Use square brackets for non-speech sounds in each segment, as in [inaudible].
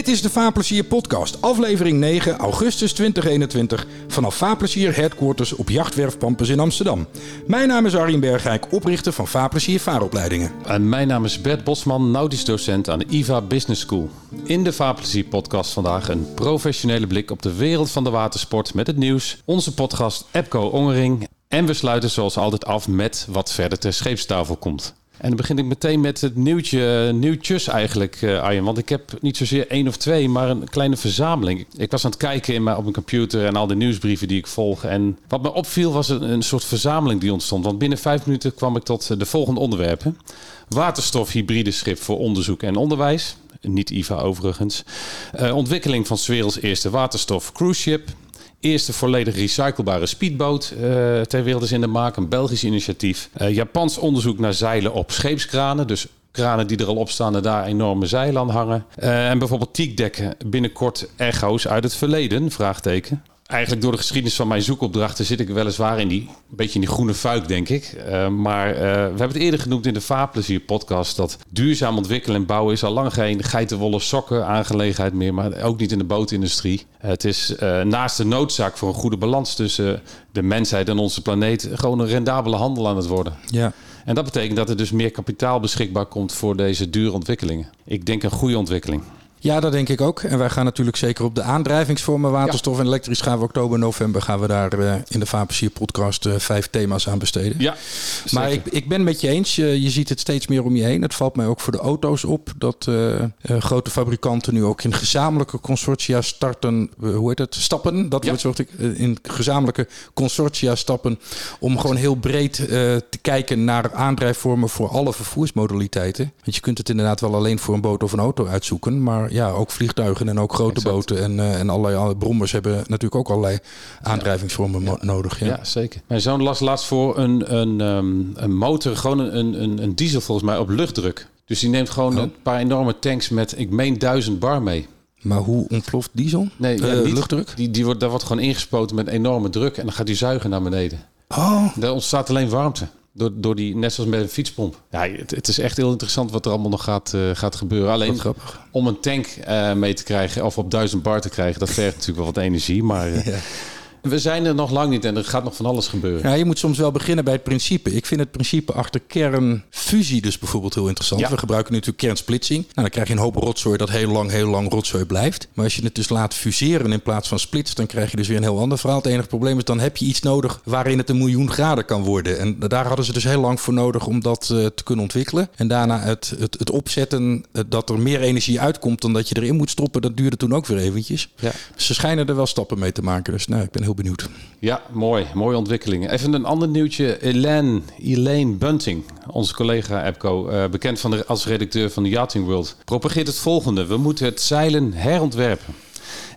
Dit is de Vaarplezier podcast, aflevering 9, augustus 2021, vanaf Vaarplezier Headquarters op Jachtwerf Pampus in Amsterdam. Mijn naam is Arjen Bergijk, oprichter van Vaarplezier Vaaropleidingen. En mijn naam is Bert Bosman, nautisch docent aan de IVA Business School. In de Vaarplezier podcast vandaag een professionele blik op de wereld van de watersport met het nieuws, onze podcast Epco Ongering en we sluiten zoals altijd af met wat verder ter scheepstafel komt. En dan begin ik meteen met het nieuwtje, nieuwtjes eigenlijk, uh, Arjen. Want ik heb niet zozeer één of twee, maar een kleine verzameling. Ik was aan het kijken in mijn, op mijn computer en al de nieuwsbrieven die ik volg. En wat me opviel was een, soort verzameling die ontstond. Want binnen vijf minuten kwam ik tot de volgende onderwerpen. Waterstofhybride schip voor onderzoek en onderwijs. Niet IVA overigens. Uh, ontwikkeling van 's werelds eerste waterstof cruise ship eerste volledig recyclebare speedboot uh, ter wereld is in de maak. Een Belgisch initiatief. Uh, Japans onderzoek naar zeilen op scheepskranen. Dus kranen die er al op staan en daar enorme zeilen aan hangen. Uh, en bijvoorbeeld teakdekken binnenkort echo's uit het verleden? Vraagteken eigenlijk door de geschiedenis van mijn zoekopdrachten zit ik weliswaar in die beetje in die groene fuik, denk ik. Uh, maar uh, we hebben het eerder genoemd in de Vaarplezier podcast dat duurzaam ontwikkelen en bouwen is al lang geen geitenwolle sokken aangelegenheid meer, maar ook niet in de bootindustrie. Uh, het is naast de noodzaak voor een goede balans tussen de mensheid en onze planeet gewoon een rendabele handel aan het worden. Ja. En dat betekent dat er dus meer kapitaal beschikbaar komt voor deze dure ontwikkelingen. Ik denk een goede ontwikkeling. Ja, dat denk ik ook. En wij gaan natuurlijk zeker op de aandrijvingsvormen waterstof en elektrisch gaan we oktober, november gaan we daar uh, in de Vaarplezier podcast uh, vijf thema's aan besteden. Ja, maar ik, ik ben met je eens. Je ziet het steeds meer om je heen. Het valt mij ook voor de auto's op dat grote fabrikanten nu ook in gezamenlijke consortia starten. hoe heet het? Stappen. Dat ja. woord ik. in gezamenlijke consortia stappen om gewoon heel breed te kijken naar aandrijfvormen voor alle vervoersmodaliteiten. Want je kunt het inderdaad wel alleen voor een boot of een auto uitzoeken, maar ja, ook vliegtuigen en ook grote exact. boten en, uh, en allerlei brommers hebben natuurlijk ook allerlei aandrijvingsvormen ja. nodig. Ja. ja, zeker. Mijn zoon las laatst voor een, een, um, een motor, gewoon een, een, een diesel volgens mij op luchtdruk. Dus die neemt gewoon oh. een paar enorme tanks met, ik meen, duizend bar mee. Maar hoe ontploft diesel? Nee, ja, uh, niet, luchtdruk? Die, die wordt, daar wordt gewoon ingespoten met enorme druk en dan gaat die zuigen naar beneden. Oh. Er ontstaat alleen warmte. Door, door die, net zoals met een fietspomp. Ja, het, het, is echt heel interessant wat er allemaal nog gaat, uh, gaat gebeuren. Alleen om een tank uh, mee te krijgen of op duizend bar te krijgen, dat vergt natuurlijk wel wat energie. Maar uh, [laughs] ja. We zijn er nog lang niet en er gaat nog van alles gebeuren. Ja, je moet soms wel beginnen bij het principe. Ik vind het principe achter kernfusie dus bijvoorbeeld heel interessant. Ja. We gebruiken natuurlijk kernsplitsing. Nou, dan krijg je een hoop rotzooi dat heel lang, heel lang rotzooi blijft. Maar als je het dus laat fuseren in plaats van splitst, dan krijg je dus weer een heel ander verhaal. Het enige probleem is, dan heb je iets nodig waarin het een miljoen graden kan worden. En daar hadden ze dus heel lang voor nodig om dat uh, te kunnen ontwikkelen. En daarna het, het, het opzetten uh, dat er meer energie uitkomt dan dat je erin moet stoppen, dat duurde toen ook weer eventjes. Ja. Ze schijnen er wel stappen mee te maken. Dus nou, ik ben heel benieuwd. Ja, mooi. Mooie ontwikkelingen. Even een ander nieuwtje. Elaine, Elaine Bunting, onze collega Epco, uh, bekend van de, als redacteur van de Yachting World, propageert het volgende. We moeten het zeilen herontwerpen.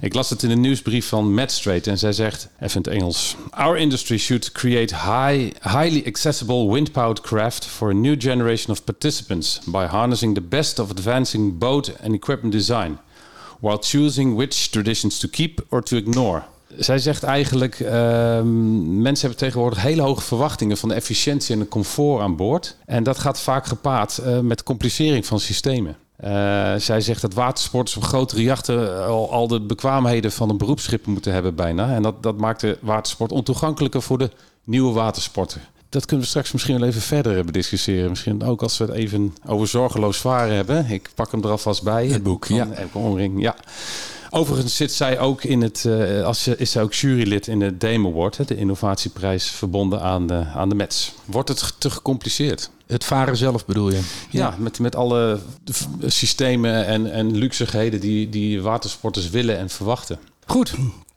Ik las het in een nieuwsbrief van Matt Strait en zij zegt, even in het Engels: Our industry should create high, highly accessible wind-powered craft for a new generation of participants by harnessing the best of advancing boat and equipment design, while choosing which traditions to keep or to ignore. Zij zegt eigenlijk, uh, mensen hebben tegenwoordig hele hoge verwachtingen van de efficiëntie en de comfort aan boord. En dat gaat vaak gepaard uh, met complicering van systemen. Uh, zij zegt dat watersporters op grotere jachten al, al, de bekwaamheden van een beroepsschip moeten hebben bijna. En dat, dat maakt de watersport ontoegankelijker voor de nieuwe watersporter. Dat kunnen we straks misschien wel even verder bediscussiëren. Misschien ook als we het even over zorgeloos varen hebben. Ik pak hem er alvast bij. Het boek, ja. Omring, ja. Overigens zit zij ook in het, uh, als, is zij ook jurylid in de Dame Award, de innovatieprijs verbonden aan de, aan de METS. Wordt het te gecompliceerd? Het varen zelf bedoel je? Ja, ja met, met alle systemen en, en luxigheden die, die watersporters willen en verwachten. Goed,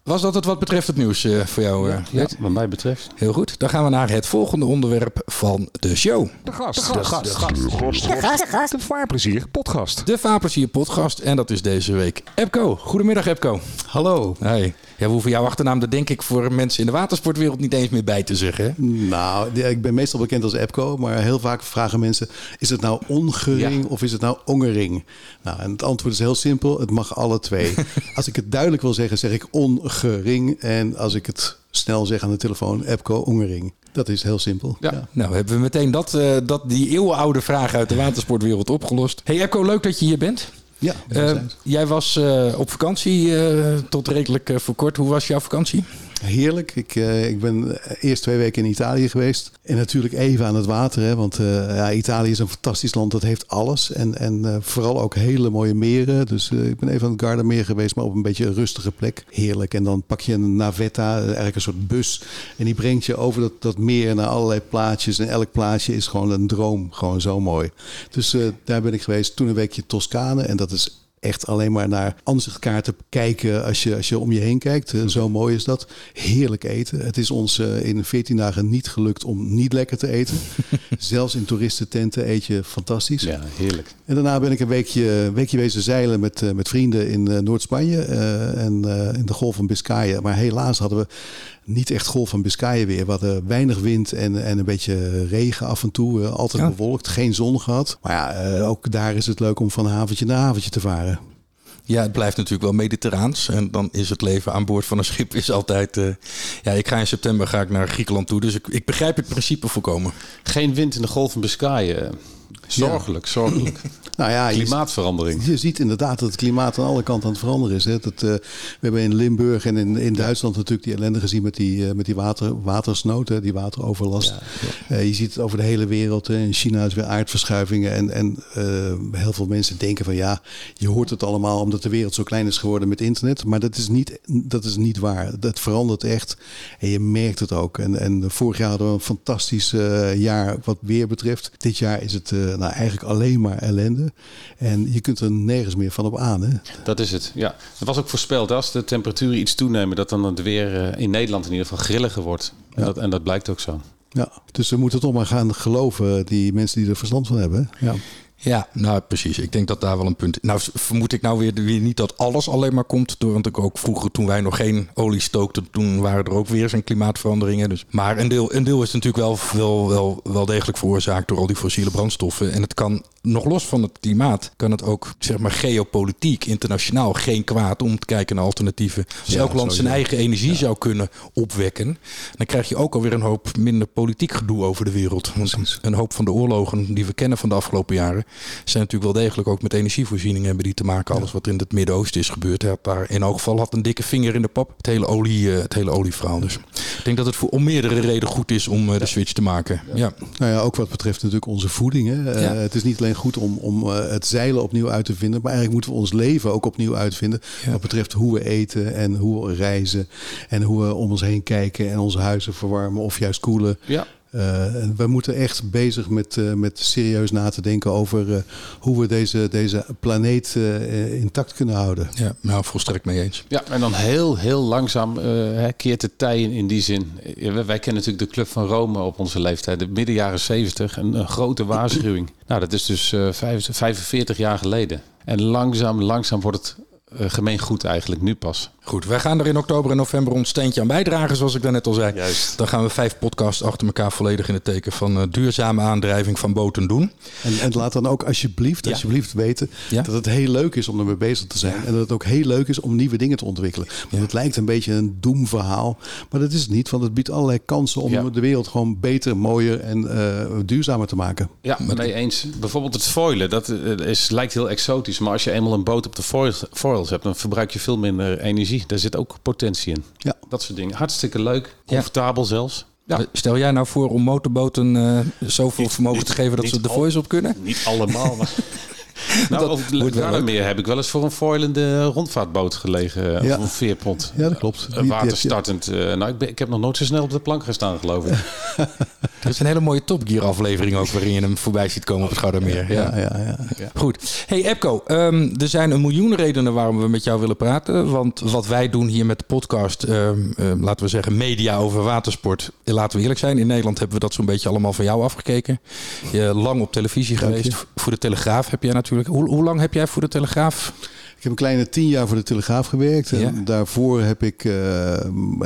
was dat het wat betreft het nieuws uh, voor jou? Uh, ja, ja, wat mij betreft. Heel goed. Dan gaan we naar het volgende onderwerp van de show. De gast. De gast. De gast. De gast. De gast. De, gast. de Vaarplezier podcast. De Vaarplezier podcast. En dat is deze week Epco. Goedemiddag Epco. Hallo. Hey. Ja, we hoeven jouw achternaam, dat denk ik voor mensen in de watersportwereld niet eens meer bij te zeggen. Nou, ik ben meestal bekend als Epco, maar heel vaak vragen mensen: is het nou ongering ja. of is het nou ongering? Nou, en het antwoord is heel simpel: het mag alle twee. [laughs] als ik het duidelijk wil zeggen, zeg ik ongering. En als ik het snel zeg aan de telefoon, Epco ongering. Dat is heel simpel. Ja. ja. Nou, hebben we meteen dat, uh, dat, die eeuwenoude vraag uit de watersportwereld opgelost. Hey Epco, leuk dat je hier bent. Ja, Uh, jij was uh, op vakantie uh, tot redelijk voor kort. Hoe was jouw vakantie? Heerlijk. Ik, uh, ik ben eerst twee weken in Italië geweest. En natuurlijk even aan het water. Hè, want uh, ja, Italië is een fantastisch land. Dat heeft alles. En, en uh, vooral ook hele mooie meren. Dus ik ben even aan het Gardameer geweest. Maar op een beetje een rustige plek. Heerlijk. En dan pak je een navetta. Eigenlijk een soort bus. En die brengt je over dat, dat meer naar allerlei plaatjes. En elk plaatje is gewoon een droom. Gewoon zo mooi. Dus daar ben ik geweest. Toen een weekje Toscane. En dat is echt alleen maar naar aanzichtkaarten kijken als je, als je om je heen kijkt. Zo mooi is dat. Heerlijk eten. Het is ons in 14 dagen niet gelukt om niet lekker te eten. [laughs] Zelfs in toeristententen eet je fantastisch. Ja, heerlijk. En daarna ben ik een weekje, weekje wezen zeilen met, met vrienden in Noord-Spanje en in de Golf van Biscayen. Maar helaas hadden we niet echt golf van Biscayen weer. We hadden weinig wind en, en een beetje regen af en toe. altijd ja. bewolkt, geen zon gehad. Maar ja, ook daar is het leuk om van haventje naar haventje te varen. Ja, het blijft natuurlijk wel mediterraans. En dan is het leven aan boord van een schip is altijd... Uh, ja, ik ga in september ga ik naar Griekenland toe. Dus ik, ik begrijp het principe volkomen. Geen wind in de golf van Biscayen. Zorgelijk, zorgelijk. [clears throat] nou ja, Klimaatverandering. Je, je, ziet inderdaad dat het klimaat aan alle kanten aan het veranderen is. Hè. Dat, uh, we hebben in Limburg en in, in Duitsland natuurlijk die ellende gezien met die, uh, met die water, watersnood, hè, die wateroverlast. Ja. Uh, je ziet het over de hele wereld. Hè. In China is weer aardverschuivingen. En, en heel veel mensen denken van ja, je hoort het allemaal omdat de wereld zo klein is geworden met internet. Maar dat is niet, dat is niet waar. Dat verandert echt. En je merkt het ook. En, en vorig jaar hadden we een fantastisch jaar wat weer betreft. Dit jaar is het nou, eigenlijk alleen maar ellende. En je kunt er nergens meer van op aan. Hè? Dat is het, ja. Het was ook voorspeld als de temperaturen iets toenemen... dat dan het weer in Nederland in ieder geval grilliger wordt. En, ja. dat, en dat blijkt ook zo. Ja, dus we moeten toch maar gaan geloven, die mensen die er verstand van hebben. Ja. Ja, nou precies. Ik denk dat daar wel een punt. Nou, vermoed ik nou weer, weer niet dat alles alleen maar komt door. Want ik ook vroeger, toen wij nog geen olie stookten, toen waren er ook weer zijn klimaatveranderingen. Dus, maar een deel, een deel is natuurlijk wel, wel, wel, wel degelijk veroorzaakt door al die fossiele brandstoffen. En het kan, nog los van het klimaat, kan het ook, zeg maar, geopolitiek, internationaal geen kwaad om te kijken naar alternatieven. Als ja, elk land zijn eigen energie ja. zou kunnen opwekken, dan krijg je ook alweer een hoop minder politiek gedoe over de wereld. Want een hoop van de oorlogen die we kennen van de afgelopen jaren zijn natuurlijk wel degelijk ook met energievoorzieningen hebben die te maken. Alles wat in het Midden-Oosten is gebeurd. Had daar in elk geval had een dikke vinger in de pap. Het hele, olie, het hele olieverhaal. Dus ik denk dat het voor om meerdere redenen goed is om de switch te maken. Ja. Nou ja, ook wat betreft natuurlijk onze voeding. Hè. Ja. Uh, het is niet alleen goed om, om uh, het zeilen opnieuw uit te vinden. Maar eigenlijk moeten we ons leven ook opnieuw uitvinden. Ja. Wat betreft hoe we eten en hoe we reizen. En hoe we om ons heen kijken en onze huizen verwarmen of juist koelen. Ja. Uh, we moeten echt bezig met, uh, met serieus na te denken over uh, hoe we deze, deze planeet intact kunnen houden. Ja, nou volstrekt mee eens. Ja, en dan heel, heel langzaam keert de tij in, in die zin. wij kennen natuurlijk de Club van Rome op onze leeftijd, de midden jaren 70, een, een grote waarschuwing. [clears throat] nou, dat is dus 45 jaar geleden. En langzaam, langzaam wordt het gemeengoed eigenlijk nu pas. Goed, wij gaan er in oktober en november ons steentje aan bijdragen, zoals ik daarnet al zei. Juist. Dan gaan we vijf podcasts achter elkaar volledig in het teken van uh, duurzame aandrijving van boten doen. En, en laat dan ook alsjeblieft, ja. alsjeblieft weten ja. dat het heel leuk is om ermee bezig te zijn. Ja. En dat het ook heel leuk is om nieuwe dingen te ontwikkelen. Want het lijkt een beetje een doemverhaal, maar dat is het niet. Want het biedt allerlei kansen om de wereld gewoon beter, mooier en uh, duurzamer te maken. Ja, mee eens. Bijvoorbeeld het foilen, dat is, lijkt heel exotisch. Maar als je eenmaal een boot op de foils hebt, dan verbruik je veel minder energie. Daar zit ook potentie in. Ja. Dat soort dingen. Hartstikke leuk. Comfortabel ja. zelfs. Ja. Stel jij nou voor om motorboten uh, zoveel niet, vermogen niet, te geven dat ze de voice op kunnen? Niet allemaal, maar... [laughs] [laughs] nou, over meer heb ik wel eens voor een foilende rondvaartboot gelegen. Ja. Of een veerpont. Ja, dat klopt. Uh, waterstartend. Uh, nou, ik, ben, ik heb nog nooit zo snel op de plank gestaan, geloof ik. [laughs] er is een hele mooie Top Gear aflevering ook... waarin je hem voorbij ziet komen op het Schoudermeer. Ja, ja, ja. ja. Goed. Hey Epco, um, er zijn een miljoen redenen waarom we met jou willen praten. Want wat wij doen hier met de podcast... Um, um, laten we zeggen media over watersport. Laten we eerlijk zijn, in Nederland hebben we dat zo'n beetje allemaal van jou afgekeken. Je lang op televisie geweest. Voor de Telegraaf heb jij natuurlijk hoe, lang heb jij voor de Telegraaf? Ik heb een kleine tien jaar voor de Telegraaf gewerkt. En ja. daarvoor heb ik, uh,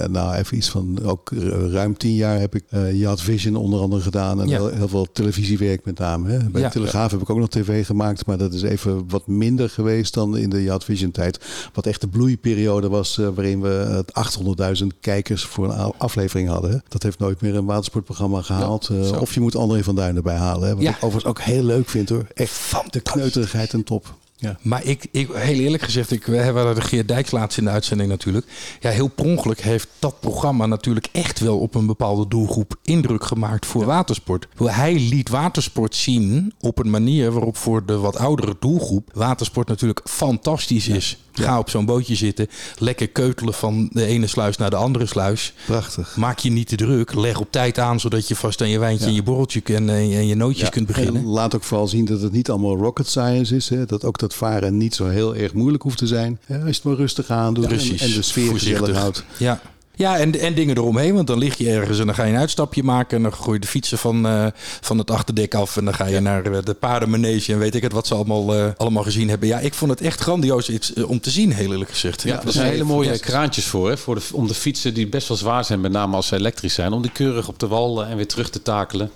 nou even iets van ook ruim tien jaar heb ik uh, Vision onder andere gedaan. En ja. heel, heel, veel televisiewerk met name. Hè. Bij de Telegraaf heb ik ook nog tv gemaakt. Maar dat is even wat minder geweest dan in de Yacht Vision tijd. Wat echt de bloeiperiode was uh, waarin we 800.000 kijkers voor een aflevering hadden. Dat heeft nooit meer een watersportprogramma gehaald. of je moet André van Duin erbij halen. Hè. Wat ik overigens ook heel leuk vind hoor. Echt de kneuterigheid en top. Ja. Maar ik, ik, heel eerlijk gezegd, ik, we hebben de Geert Dijks laatst in de uitzending natuurlijk. Ja, heel per ongeluk heeft dat programma natuurlijk echt wel op een bepaalde doelgroep indruk gemaakt voor watersport. Hij liet watersport zien op een manier waarop voor de wat oudere doelgroep watersport natuurlijk fantastisch is. Ga op zo'n bootje zitten, lekker keutelen van de ene sluis naar de andere sluis. Prachtig. Maak je niet te druk, leg op tijd aan zodat je vast aan je wijntje en je borreltje en, en je nootjes kunt beginnen. En laat ook vooral zien dat het niet allemaal rocket science is. Hè? Dat ook dat varen niet zo heel erg moeilijk hoeft te zijn. Hè? Als je het maar rustig aan doet en, en de sfeer gezellig houdt. Ja. Ja, en, en dingen eromheen. Want dan lig je ergens en dan ga je een uitstapje maken. En dan gooi je de fietsen van, eh, van het achterdek af. En dan ga je naar eh, de paardenmanege. En weet ik het wat ze allemaal, eh, allemaal gezien hebben. Ja, ik vond het echt grandioos iets om te zien, heel eerlijk gezegd. Ja, er zijn hele mooie kraantjes voor, hè, voor de, om de fietsen die best wel zwaar zijn, met name als ze elektrisch zijn, om die keurig op de wal en weer terug te takelen.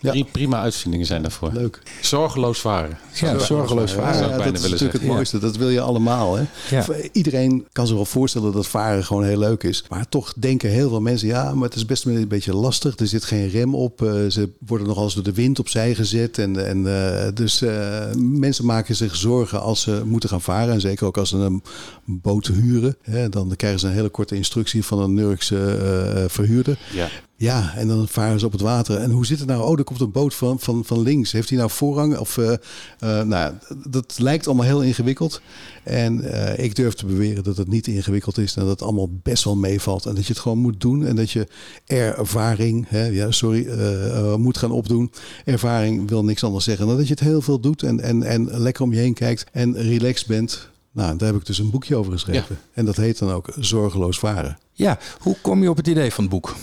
Ja. Pri- Prima uitvindingen zijn daarvoor. Leuk. Zorgeloos varen. Ja, zorgeloos varen. Ja, dat is natuurlijk zeggen. het mooiste. Dat wil je allemaal. Hè? Ja. Iedereen kan zich wel voorstellen dat varen gewoon heel leuk is. Maar toch denken heel veel mensen... ja, maar het is best een beetje lastig. Er zit geen rem op. Eh, ze worden nogal eens door de wind opzij gezet. En, en, eh, dus eh, mensen maken zich zorgen als ze moeten gaan varen. En zeker ook als ze een boot huren. Hè, dan krijgen ze een hele korte instructie van een Nurkse eh, verhuurder. Ja. Ja, en dan varen ze op het water. En hoe zit het nou? Oh, er komt een boot van, van, van links. Heeft hij nou voorrang? Of, eh, eh, nou, ja, dat lijkt allemaal heel ingewikkeld. En eh, ik durf te beweren dat het niet ingewikkeld is. En dat het allemaal best wel meevalt. En dat je het gewoon moet doen. En dat je ervaring, hè, ja, sorry, moet gaan opdoen. Ervaring wil niks anders zeggen dan dat je het heel veel doet. En, en, en lekker om je heen kijkt. En relaxed bent. Nou, daar heb ik dus een boekje over geschreven. En dat heet dan ook Zorgeloos Varen. Ja, hoe kom je op het idee van het boek?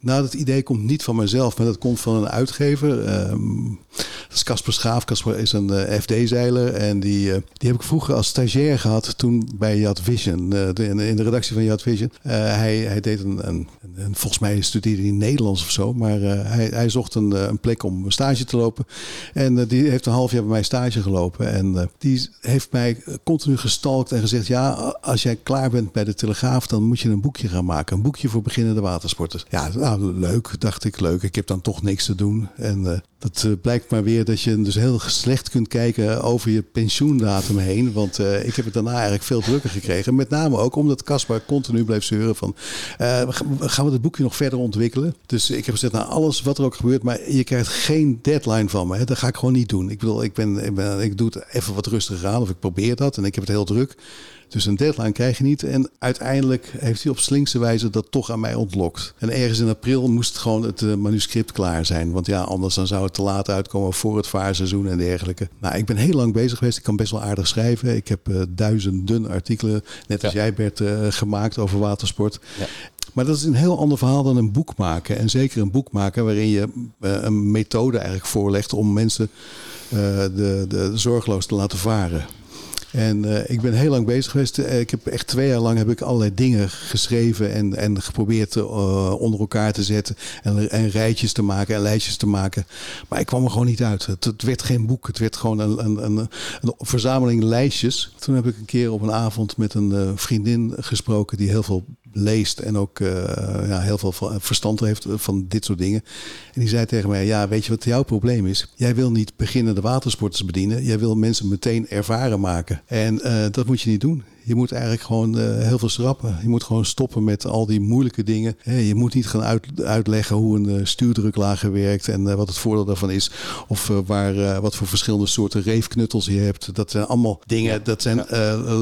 Nou, dat idee komt niet van mezelf, maar dat komt van een uitgever. Ehm, dat is Casper Schaaf. Casper is een eh, FD-zeiler. En die, eh, die heb ik vroeger als stagiair gehad toen bij Yad Vision. eh, in, de redactie van Yad Vision. Hij, hij deed een, een, een- Volgens mij studeerde hij Nederlands of zo. Maar hij, hij zocht een, een plek om stage te lopen. En die heeft een half jaar bij mij stage gelopen. En die heeft mij continu gestalkt en gezegd... ja, als jij klaar bent bij de Telegraaf... dan moet je een boekje gaan maken. Een boekje voor beginnende watersporters. Ja, nou, leuk, dacht ik. Leuk. Ik heb dan toch niks te doen. En eh, dat eh, blijkt maar weer dat je dus heel slecht kunt kijken... over je pensioendatum heen. Want eh, ik heb het daarna eigenlijk veel drukker gekregen. Met name ook omdat Caspar continu bleef zeuren van... eh, gaan we het boekje nog verder ontwikkelen? Dus ik heb gezegd, nou, alles wat er ook gebeurt... maar je krijgt geen deadline van me. Hè. Dat ga ik gewoon niet doen. Ik bedoel, ik, ben, ik, doe het even wat rustiger aan... of ik probeer dat en ik heb het heel druk... Dus een deadline krijg je niet. En uiteindelijk heeft hij op slinkse wijze dat toch aan mij ontlokt. En ergens in april moest gewoon het manuscript klaar zijn. Want ja, anders dan zou het te laat uitkomen voor het vaarseizoen en dergelijke. Nou, ik ben heel lang bezig geweest. Ik kan best wel aardig schrijven. Ik heb eh, duizenden artikelen, net als Ja. jij Bert, eh, gemaakt over watersport. Ja. Maar dat is een heel ander verhaal dan een boek maken. En zeker een boek maken waarin je eh, een methode eigenlijk voorlegt om mensen de, de zorgeloos te laten varen. En eh, ik ben heel lang bezig geweest. Eh, ik heb echt twee jaar lang heb ik allerlei dingen geschreven en, en geprobeerd eh, onder elkaar te zetten. En, en rijtjes te maken en lijstjes te maken. Maar ik kwam er gewoon niet uit. Het, werd geen boek. Het werd gewoon een, een, een, een verzameling lijstjes. Toen heb ik een keer op een avond met een vriendin gesproken die heel veel leest en ook eh, ja, heel veel verstand heeft van dit soort dingen. En die zei tegen mij, ja, weet je wat jouw probleem is? Jij wil niet beginnende watersporters bedienen. Jij wil mensen meteen ervaren maken. En eh, dat moet je niet doen. Je moet eigenlijk gewoon eh, heel veel schrappen. Je moet gewoon stoppen met al die moeilijke dingen. Je moet niet gaan uit, uitleggen hoe een eh, stuurdruklager werkt en eh, wat het voordeel daarvan is. Of waar, wat voor verschillende soorten reefknuttels je hebt. Dat zijn allemaal dingen, dat zijn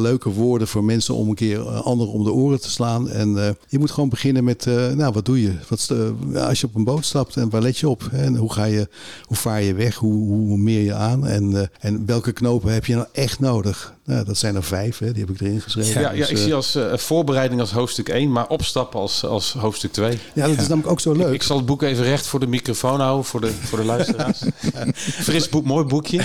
leuke woorden voor mensen om een keer anderen om de oren te slaan. En je moet gewoon beginnen met, nou wat doe je? Wat, als je op een boot stapt en waar let je op? Hè? En hoe, ga je, hoe vaar je weg? Hoe, hoe meer je aan? En, en welke knopen heb je nou echt nodig? Nou, dat zijn er vijf, hè? die heb ik erin geschreven. Ja, ja, Dus, ik eh, zie als eh, voorbereiding als hoofdstuk 1, maar opstappen als, als hoofdstuk 2. ja, dat is namelijk ook zo leuk. Ik zal het boek even recht voor de microfoon houden, voor de, voor de luisteraars. [laughs] Fris boek, mooi boekje.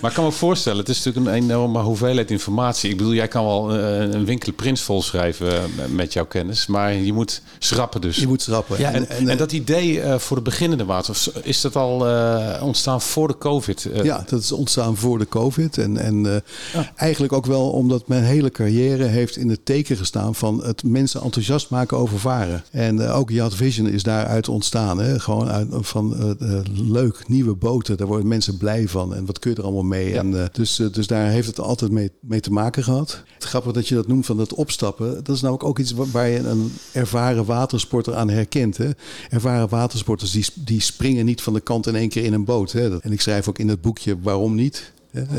Maar ik kan me voorstellen, het is natuurlijk een enorme hoeveelheid informatie. Ik bedoel, jij kan wel eh, een winkel prins vol schrijven eh, met jouw kennis. Maar je moet schrappen dus. je moet schrappen. Ja, en, en, dat idee eh, voor de beginnende water, is dat al eh, ontstaan voor de COVID? Ja, dat is ontstaan voor de COVID. En, en eh, eigenlijk eigenlijk ook wel omdat mijn hele carrière heeft in het teken gestaan van het mensen enthousiast maken over varen. En uh, ook Yacht Vision is daaruit ontstaan. Hè? Gewoon uit, van uh, leuk, nieuwe boten, daar worden mensen blij van. En wat kun je er allemaal mee? Ja. En, dus, dus daar heeft het altijd mee, mee te maken gehad. Het grappig dat je dat noemt van het opstappen. Dat is namelijk ook iets waar je een ervaren watersporter aan herkent. Hè? Ervaren watersporters die, die springen niet van de kant in één keer in een boot. Hè? En ik schrijf ook in het boekje waarom niet.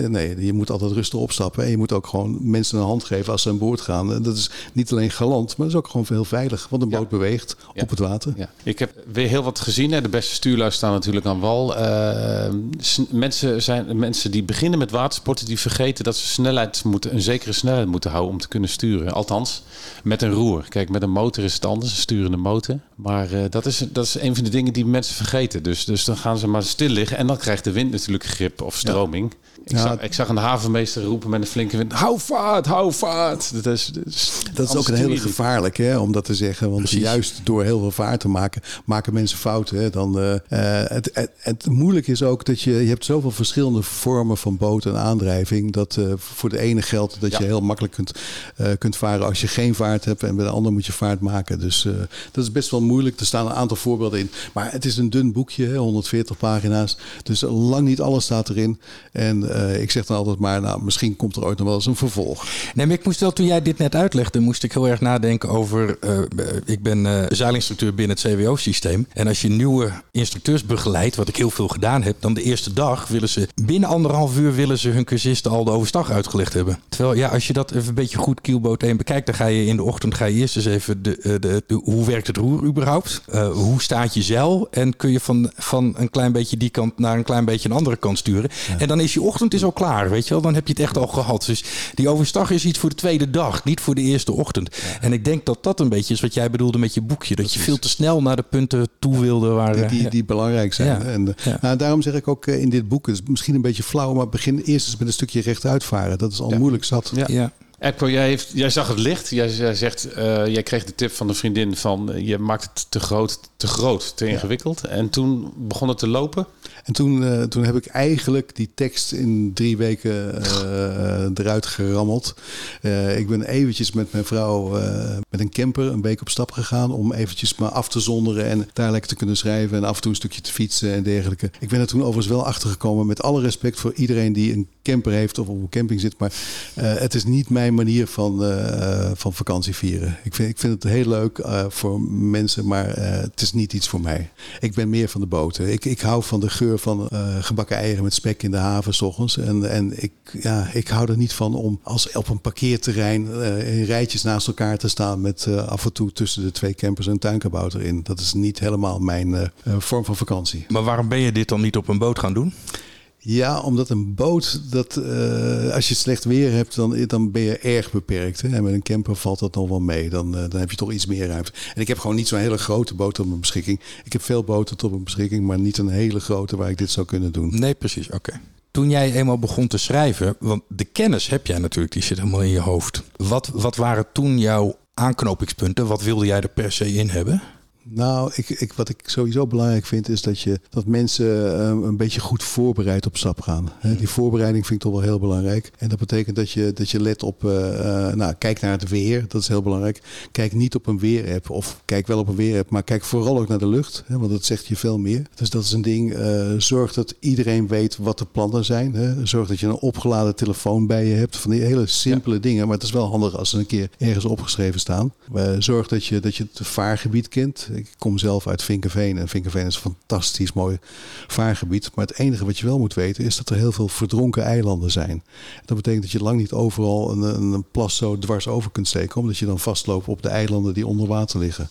Nee, je moet altijd rustig opstappen. En je moet ook gewoon mensen een hand geven als ze aan boord gaan. Dat is niet alleen galant, maar dat is ook gewoon heel veilig. Want een boot beweegt op het water. Ja. Ik heb weer heel wat gezien. Hè. De beste stuurlui staan natuurlijk aan wal. Uh, mensen, zijn, mensen die beginnen met watersporten, die vergeten dat ze snelheid moeten, een zekere snelheid moeten houden om te kunnen sturen. Althans, met een roer. Kijk, met een motor is het anders, een sturende motor. Maar uh, dat, is, dat is een van de dingen die mensen vergeten. Dus, dus dan gaan ze maar stil liggen en dan krijgt de wind natuurlijk grip of stroming. Ik, ja. zag, ik zag een havenmeester roepen met een flinke wind: hou vaart, hou vaart. Dat is, dat is, dat is ook een hele gevaarlijk hè, om dat te zeggen. Want Precies. juist door heel veel vaart te maken, maken mensen fouten. Hè. Dan, uh, het, het, het moeilijk is ook dat je, je hebt zoveel verschillende vormen van boot en aandrijving. Dat uh, voor de ene geldt dat ja. je heel makkelijk kunt, uh, kunt varen als je geen vaart hebt. En bij de ander moet je vaart maken. Dus dat is best wel moeilijk. Er staan een aantal voorbeelden in. Maar het is een dun boekje, hè, 140 pagina's. Dus lang niet alles staat erin. En uh, ik zeg dan altijd maar, nou, misschien komt er ooit nog wel eens een vervolg. Nee, maar ik moest wel, toen jij dit net uitlegde, moest ik heel erg nadenken over. Uh, ik ben uh, zeilinstructeur binnen het CWO-systeem. En als je nieuwe instructeurs begeleidt, wat ik heel veel gedaan heb, dan de eerste dag willen ze binnen anderhalf uur willen ze hun cursisten al de overstag uitgelegd hebben. Terwijl, ja, als je dat even een beetje goed kielboot 1 bekijkt, dan ga je in de ochtend ga je eerst eens even de, de, de hoe werkt het roer überhaupt? hoe staat je zeil? En kun je van, van een klein beetje die kant naar een klein beetje een andere kant sturen? Ja. En dan is je ochtend is al klaar, weet je wel. Dan heb je het echt al gehad. Dus die overstag is iets voor de tweede dag, niet voor de eerste ochtend. Ja. En ik denk dat dat een beetje is wat jij bedoelde met je boekje. Dat je veel te snel naar de punten toe wilde waar... Die, die, die belangrijk zijn. Ja. En, nou, daarom zeg ik ook in dit boek, het is misschien een beetje flauw, maar begin eerst eens met een stukje rechtuit varen. Dat is al moeilijk zat. Ja. Epco, jij, heeft, jij zag het licht. Jij, jij zegt, uh, jij kreeg de tip van een vriendin van uh, je maakt het te groot, te groot, te ingewikkeld. Ja. En toen begon het te lopen. En toen, uh, toen heb ik eigenlijk die tekst in drie weken eruit gerammeld. ik ben eventjes met mijn vrouw met een camper een week op stap gegaan om eventjes me af te zonderen en daar lekker te kunnen schrijven en af en toe een stukje te fietsen en dergelijke. Ik ben er toen overigens wel achter gekomen met alle respect voor iedereen die een camper heeft of op een camping zit, maar het is niet mijn manier van, van vakantie vieren. Ik vind, ik vind het heel leuk voor mensen, maar het is niet iets voor mij. Ik ben meer van de boten. Ik, ik hou van de geur van gebakken eieren met spek in de haven s ochtends. En, en ik, ja, ik hou er niet van om als op een parkeerterrein in rijtjes naast elkaar te staan met af en toe tussen de twee campers een tuinkabouter in. Dat is niet helemaal mijn vorm van vakantie. Maar waarom ben je dit dan niet op een boot gaan doen? Ja, omdat een boot, dat, uh, als je slecht weer hebt, dan, dan ben je erg beperkt. Hè? En met een camper valt dat nog wel mee. Dan, uh, dan heb je toch iets meer ruimte. En ik heb gewoon niet zo'n hele grote boot op mijn beschikking. Ik heb veel boten tot mijn beschikking, maar niet een hele grote waar ik dit zou kunnen doen. Nee, precies. Oké. Toen jij eenmaal begon te schrijven, want de kennis heb jij natuurlijk, die zit helemaal in je hoofd. Wat, wat waren toen jouw aanknopingspunten? Wat wilde jij er per se in hebben? Nou, ik, ik, wat ik sowieso belangrijk vind is dat, je, dat mensen uh, een beetje goed voorbereid op stap gaan. He, die voorbereiding vind ik toch wel heel belangrijk. En dat betekent dat je, dat je let op, uh, uh, nou, kijk naar het weer, dat is heel belangrijk. Kijk niet op een weerapp of kijk wel op een weerapp, maar kijk vooral ook naar de lucht, want dat zegt je veel meer. Dus dat is een ding. zorg dat iedereen weet wat de plannen zijn. Zorg dat je een opgeladen telefoon bij je hebt. Van die hele simpele ja. dingen, maar het is wel handig als ze een keer ergens opgeschreven staan. zorg dat je, dat je het vaargebied kent. Ik kom zelf uit Vinkenveen en Vinkenveen is een fantastisch mooi vaargebied. Maar het enige wat je wel moet weten is dat er heel veel verdronken eilanden zijn. Dat betekent dat je lang niet overal een, een plas zo dwars over kunt steken, omdat je dan vastloopt op de eilanden die onder water liggen.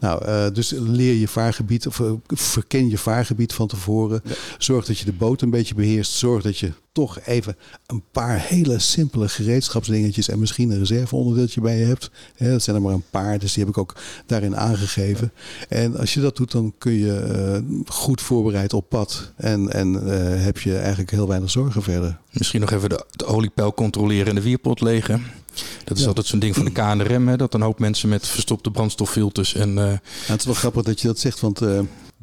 Nou, uh, dus leer je vaargebied, of uh, verken je vaargebied van tevoren. Ja. Zorg dat je de boot een beetje beheerst. Zorg dat je toch even een paar hele simpele gereedschapsdingetjes en misschien een reserveonderdeeltje bij je hebt. Ja, dat zijn er maar een paar, dus die heb ik ook daarin aangegeven. En als je dat doet, dan kun je uh, goed voorbereid op pad en, en uh, heb je eigenlijk heel weinig zorgen verder. Misschien nog even de, de oliepeil controleren en de wierpot legen. Dat is ja. altijd zo'n ding van de KNRM, hè, dat een hoop mensen met verstopte brandstoffilters en... Uh... Ja, het is wel grappig dat je dat zegt, want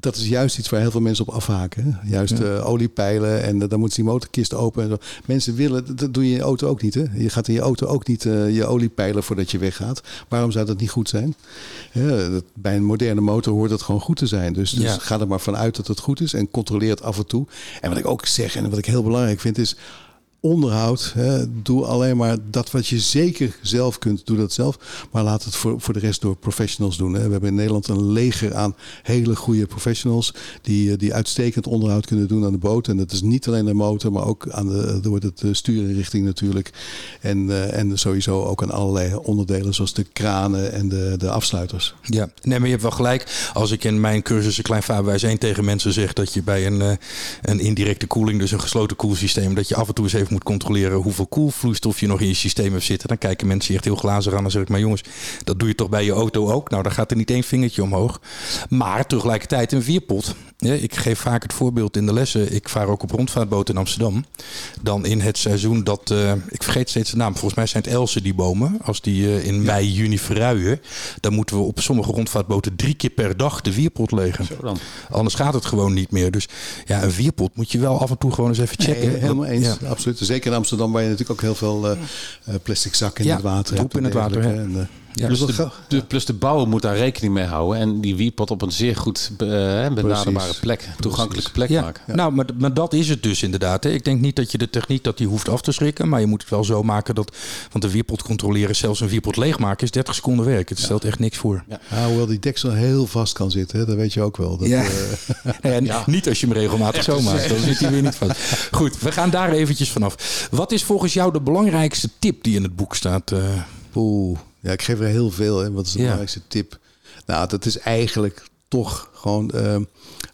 dat is juist iets waar heel veel mensen op afhaken. Hè? Juist ja. oliepijlen en dan moet die motorkist open. En zo. Mensen willen, dat doe je in je auto ook niet. Hè? Je gaat in je auto ook niet je oliepijlen voordat je weggaat. Waarom zou dat niet goed zijn? bij een moderne motor hoort dat gewoon goed te zijn. Dus, dus ga er maar vanuit dat het goed is en controleer het af en toe. En wat ik ook zeg en wat ik heel belangrijk vind is onderhoud. Hè, doe alleen maar dat wat je zeker zelf kunt, doe dat zelf. Maar laat het voor, voor de rest door professionals doen. Hè. We hebben in Nederland een leger aan hele goede professionals die, eh, die uitstekend onderhoud kunnen doen aan de boot. En dat is niet alleen de motor, maar ook aan de, door het stuurinrichting natuurlijk. En, en sowieso ook aan allerlei onderdelen zoals de kranen en de, de afsluiters. Ja, nee, maar je hebt wel gelijk. Als ik in mijn cursus een klein vaarwijs 1 tegen mensen zeg dat je bij een, eh, een indirecte koeling, dus een gesloten koelsysteem, dat je af en toe eens even moet controleren hoeveel koelvloeistof je nog in je systeem hebt zitten. Dan kijken mensen echt heel glazig aan en zeg ik, maar jongens, dat doe je toch bij je auto ook? Nou, dan gaat er niet één vingertje omhoog. Maar tegelijkertijd een vierpot. Ja, ik geef vaak het voorbeeld in de lessen. Ik vaar ook op rondvaartboten in Amsterdam. Dan in het seizoen dat, uh, ik vergeet steeds de naam, volgens mij zijn het Elsen die bomen. Als die uh, in mei, juni verruien, dan moeten we op sommige rondvaartboten drie keer per dag de vierpot legen. Anders gaat het gewoon niet meer. Dus ja, een vierpot moet je wel af en toe gewoon eens even checken. Nee, helemaal eens, ja. absoluut. Zeker in Amsterdam waar je natuurlijk ook heel veel uh, plastic zakken in het water hebt. in het water. En, ja, plus, de, de, plus de bouwer moet daar rekening mee houden. En die wierpot op een zeer goed uh, benaderbare plek, toegankelijke plek ja. maken. Ja. Nou, maar, maar dat is het dus inderdaad. Hè. Ik denk niet dat je de techniek dat die hoeft af te schrikken. Maar je moet het wel zo maken dat... Want de wierpot controleren, zelfs een wierpot leegmaken... is 30 seconden werk. Het stelt echt niks voor. Ja. hoewel die deksel heel vast kan zitten. Hè. Dat weet je ook wel. Dat, ja. [laughs] Uh, Niet als je hem regelmatig zo maakt. Dan zit hij weer niet vast. Goed, we gaan daar eventjes vanaf. Wat is volgens jou de belangrijkste tip die in het boek staat? Uh... Oeh. Ja, ik geef er heel veel. Hè. Wat is de ja. belangrijkste tip? Nou, dat is eigenlijk toch gewoon uh,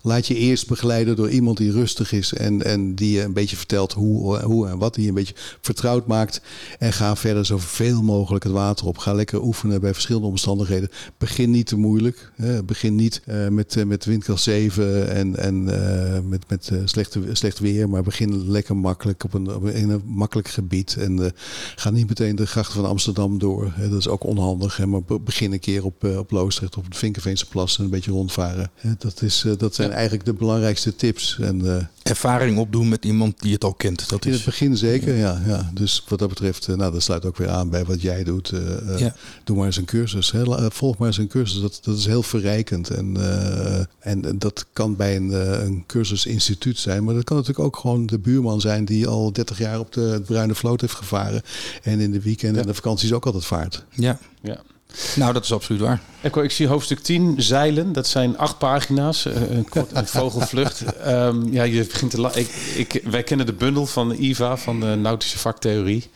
laat je eerst begeleiden door iemand die rustig is en, en die je een beetje vertelt hoe, hoe en wat, die je een beetje vertrouwd maakt. En ga verder zoveel mogelijk het water op. Ga lekker oefenen bij verschillende omstandigheden. Begin niet te moeilijk. Hè. Begin niet uh, met, uh, met windkracht 7 en, en uh, met, met slechte, slecht weer, maar begin lekker makkelijk op een, op een, in een makkelijk gebied. En ga niet meteen de grachten van Amsterdam door. Hè. Dat is ook onhandig. Hè. Maar begin een keer op, op Loosdrecht, op het Vinkenveense Plas en een beetje rondvaren. Dat, is, dat zijn eigenlijk de belangrijkste tips. En, uh, Ervaring opdoen met iemand die het al kent. Dat in is... het begin zeker, ja. ja. Dus wat dat betreft, uh, nou, dat sluit ook weer aan bij wat jij doet. Uh, ja. Doe maar eens een cursus. Hè. Volg maar eens een cursus. Dat, dat is heel verrijkend. En, en dat kan bij een, een cursusinstituut zijn. Maar dat kan natuurlijk ook gewoon de buurman zijn die al 30 jaar op de Bruine Vloot heeft gevaren. En in de weekend ja. en de vakanties ook altijd vaart. Ja. ja. Nou, dat is absoluut waar. Ik zie hoofdstuk 10, zeilen. Dat zijn acht pagina's, een, kort, een vogelvlucht. um, ja, je begint te ik, ik, wij kennen de bundel van IVA, van de nautische vaktheorie.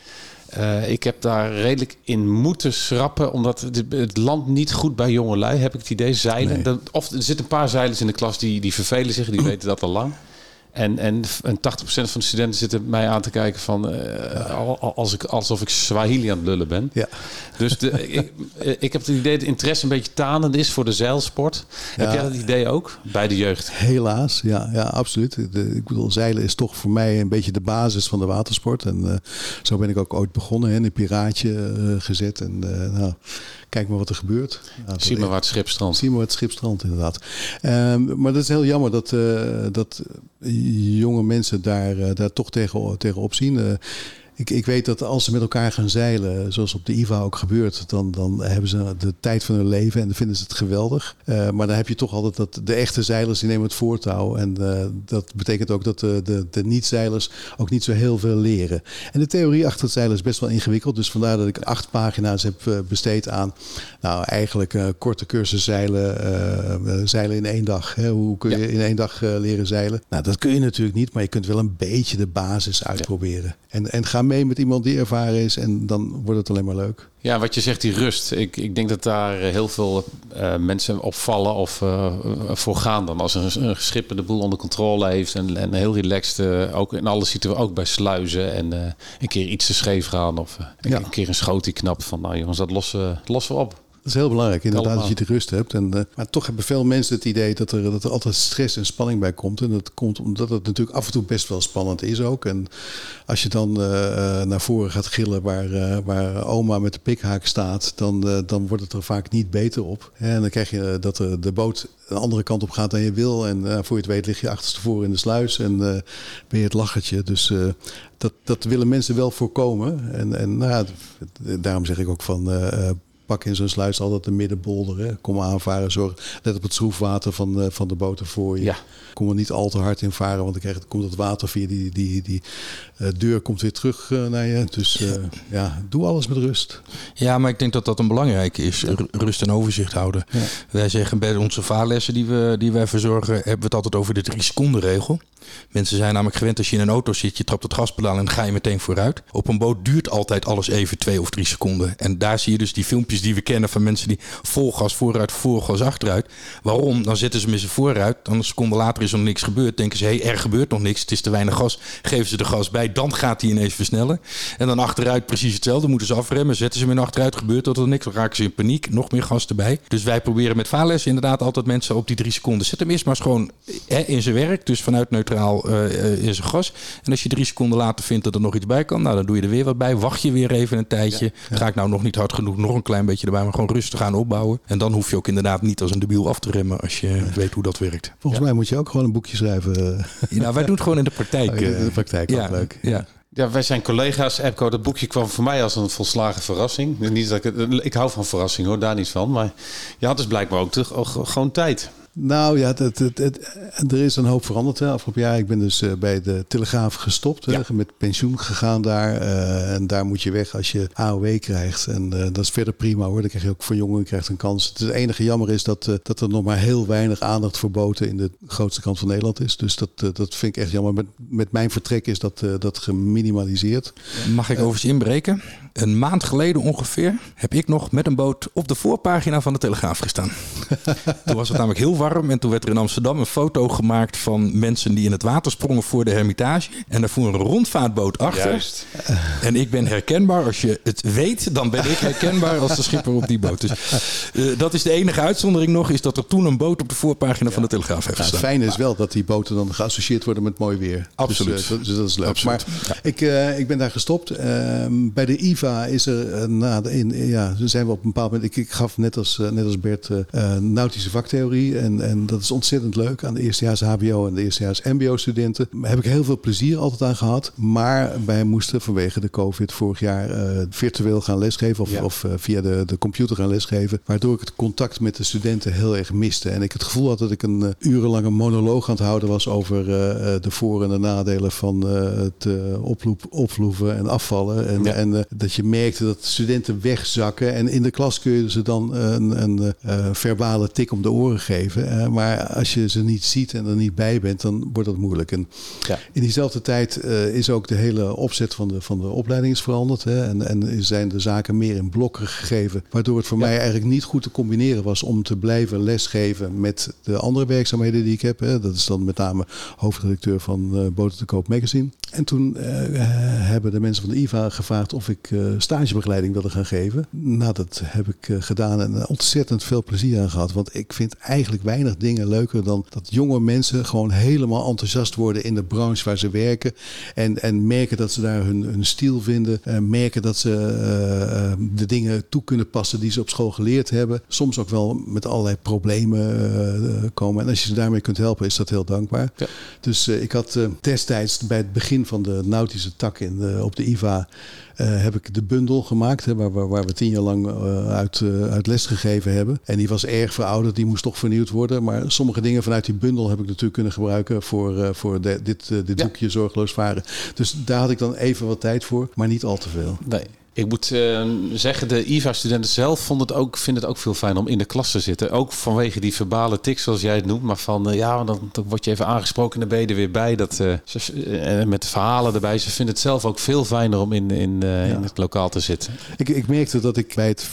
Uh, ik heb daar redelijk in moeten schrappen, omdat het, het land niet goed bij jongelui, heb ik het idee, zeilen. Nee. Dat, of er zitten een paar zeilers in de klas die, die vervelen zich, die weten dat al lang. En, en, en 80% van de studenten zitten mij aan te kijken van uh, als ik, alsof ik Swahili aan het lullen ben. Ja. Dus de, [laughs] ik, ik heb het idee dat interesse een beetje tanend is voor de zeilsport. Ja. Heb jij dat idee ook bij de jeugd? Helaas, ja, ja absoluut. De, ik bedoel, zeilen is toch voor mij een beetje de basis van de watersport. En uh, zo ben ik ook ooit begonnen, hè, in een piraatje uh, gezet. En nou, kijk maar wat er gebeurt. Nou, zie maar waar het schip strandt. Zie maar wat het schip strandt, inderdaad. Um, maar dat is heel jammer dat, uh, dat jonge mensen daar, uh, daar toch tegen, tegenop zien. Ik, ik weet dat als ze met elkaar gaan zeilen, zoals op de IVA ook gebeurt, dan, dan hebben ze de tijd van hun leven en dan vinden ze het geweldig. Uh, maar dan heb je toch altijd dat de echte zeilers die nemen het voortouw. En uh, dat betekent ook dat de, de, de niet-zeilers ook niet zo heel veel leren. En de theorie achter het zeilen is best wel ingewikkeld. Dus vandaar dat ik acht pagina's heb uh, besteed aan, nou eigenlijk korte cursus zeilen, zeilen in één dag. Hè? Hoe kun je ja. in één dag leren zeilen? Nou, dat kun je natuurlijk niet, maar je kunt wel een beetje de basis uitproberen. Ja. En, en ga mee met iemand die ervaren is en dan wordt het alleen maar leuk. Ja, wat je zegt, die rust. Ik, ik denk dat daar heel veel uh, mensen opvallen of uh, voor gaan dan. Als een, een schip de boel onder controle heeft en, en heel relaxed, uh, ook in alle situaties, ook bij sluizen en een keer iets te scheef gaan of ja. een keer een schoot knap van, nou jongens, dat lossen, lossen we op. Dat is heel belangrijk, inderdaad, dat je de rust hebt. En, uh, maar toch hebben veel mensen het idee dat er, dat er altijd stress en spanning bij komt. En dat komt omdat het natuurlijk af en toe best wel spannend is ook. En als je dan naar voren gaat gillen waar, waar oma met de pikhaak staat, dan, dan wordt het er vaak niet beter op. En dan krijg je dat de, boot een andere kant op gaat dan je wil. En voor je het weet lig je achterstevoren in de sluis en ben je het lachertje. Dus dat, dat willen mensen wel voorkomen. En, en nou daarom zeg ik ook van pak in zo'n sluis altijd de middenbolder. Hè. Kom aanvaren, zorg, let op het schroefwater van, de, van de boter voor je. Ja. Kom er niet al te hard in varen, want dan krijg, komt het water via die, die, die uh, deur komt weer terug uh, naar je. Dus uh, ja, doe alles met rust. Ja, maar ik denk dat dat een belangrijke is. Rust en overzicht houden. Ja. Wij zeggen bij onze vaarlessen die, we, die wij verzorgen, hebben we het altijd over de drie seconden regel. Mensen zijn namelijk gewend als je in een auto zit, je trapt het gaspedaal en dan ga je meteen vooruit. Op een boot duurt altijd alles even twee of drie seconden. En daar zie je dus die filmpjes die we kennen van mensen die vol gas vooruit, vol gas achteruit. Waarom? Dan zetten ze met ze vooruit. Dan een seconde later is er nog niks gebeurd. Denken ze, hé, hey, er gebeurt nog niks. Het is te weinig gas. Geven ze de gas bij. Dan gaat hij ineens versnellen. En dan achteruit precies hetzelfde. Moeten ze afremmen. Zetten ze hem in achteruit. Gebeurt er niks. Dan raken ze in paniek. Nog meer gas erbij. Dus wij proberen met vaarlessen inderdaad altijd mensen op die drie seconden. Zet hem eerst maar eens gewoon hè, in zijn werk. Dus vanuit neutraal uh, in zijn gas. En als je drie seconden later vindt dat er nog iets bij kan. Nou, dan doe je er weer wat bij. Wacht je weer even een tijdje. Ga ik nou nog niet hard genoeg. Nog een klein beetje erbij. Maar gewoon rustig aan opbouwen. En dan hoef je ook inderdaad niet als een debiel af te remmen. Als je weet hoe dat werkt. Volgens mij moet je ook gewoon een boekje schrijven. Ja, wij doen het gewoon in de praktijk. Oh, in de praktijk, ja, leuk. Ja. Ja, wij zijn collega's. Epco, dat boekje kwam voor mij als een volslagen verrassing. Niet dat ik, ik hou van verrassing hoor, daar niet van. Maar je had dus blijkbaar ook te, gewoon tijd. Nou ja, het, het, het, er is een hoop veranderd hè, afgelopen jaar. Ik ben dus uh, bij de Telegraaf gestopt, hè, met pensioen gegaan daar. Uh, en daar moet je weg als je AOW krijgt. En uh, dat is verder prima hoor. Dan krijg je ook voor jongeren krijgt een kans. Het enige jammer is dat, dat er nog maar heel weinig aandacht voor boten in de grootste kant van Nederland is. Dus dat, dat vind ik echt jammer. Met, met mijn vertrek is dat, dat geminimaliseerd. Mag ik overigens inbreken? Een maand geleden ongeveer heb ik nog met een boot op de voorpagina van de Telegraaf gestaan. [laughs] Toen was het namelijk heel warm. En toen werd er in Amsterdam een foto gemaakt van mensen die in het water sprongen voor de Hermitage. En daar voer een rondvaartboot achter. Juist. En ik ben herkenbaar. Als je het weet, dan ben ik herkenbaar als de schipper op die boot. Dus uh, dat is de enige uitzondering nog, is dat er toen een boot op de voorpagina van de Telegraaf heeft gestaan. het fijne is wel dat die boten dan geassocieerd worden met mooi weer. Absoluut. Dus, uh, dus dat is leuk. Absoluut. Maar ik, uh, ik ben daar gestopt. Ehm, bij de IVA is er, na de, in, ja, zijn we op een bepaald moment, ik, ik gaf net als, net als Bert nautische vaktheorie. En en, en dat is ontzettend leuk aan de eerstejaars HBO en de eerstejaars MBO studenten. Daar heb ik heel veel plezier altijd aan gehad. Maar wij moesten vanwege de COVID vorig jaar uh, virtueel gaan lesgeven of, of uh, via de, de computer gaan lesgeven. Waardoor ik het contact met de studenten heel erg miste. En ik het gevoel had dat ik een uh, urenlange monoloog aan het houden was over de voor- en de nadelen van het oploep, opvloeven en afvallen. En, ja. en dat je merkte dat studenten wegzakken. En in de klas kun je ze dan een, een verbale tik om de oren geven. Uh, maar als je ze niet ziet en er niet bij bent, dan wordt dat moeilijk. En ja. in diezelfde tijd uh, is ook de hele opzet van de, van de opleiding is veranderd. Hè, en, en zijn de zaken meer in blokken gegeven. Waardoor het voor ja. mij eigenlijk niet goed te combineren was om te blijven lesgeven met de andere werkzaamheden die ik heb. Hè. Dat is dan met name hoofdredacteur van uh, Boter te Koop Magazine. En toen uh, hebben de mensen van de IVA gevraagd of ik uh, stagebegeleiding wilde gaan geven. Nou, dat heb ik uh, gedaan en ontzettend veel plezier aan gehad. Want ik vind eigenlijk weinig dingen leuker dan dat jonge mensen gewoon helemaal enthousiast worden in de branche waar ze werken. En, en merken dat ze daar hun, hun stiel vinden. merken dat ze de dingen toe kunnen passen die ze op school geleerd hebben. Soms ook wel met allerlei problemen komen. En als je ze daarmee kunt helpen, is dat heel dankbaar. Ja. Dus ik had destijds bij het begin van de nautische tak in de, op de IVA uh, heb ik de bundel gemaakt, hè, waar, waar, waar, we tien jaar lang uh, uit, uh, uit les gegeven hebben. En die was erg verouderd, die moest toch vernieuwd worden. Maar sommige dingen vanuit die bundel heb ik natuurlijk kunnen gebruiken voor, voor de, dit, dit ja. boekje Zorgeloos Varen. Dus daar had ik dan even wat tijd voor, maar niet al te veel. Nee. Ik moet uh, zeggen, de IVA-studenten zelf vonden het ook, vinden het ook veel fijn om in de klas te zitten. Ook vanwege die verbale tics, zoals jij het noemt. Maar van, uh, ja, dan, dan word je even aangesproken en dan ben je er weer bij. Dat, uh, ze, met verhalen erbij. Ze vinden het zelf ook veel fijner om in, in, ja. in het lokaal te zitten. Ik, ik merkte dat ik bij het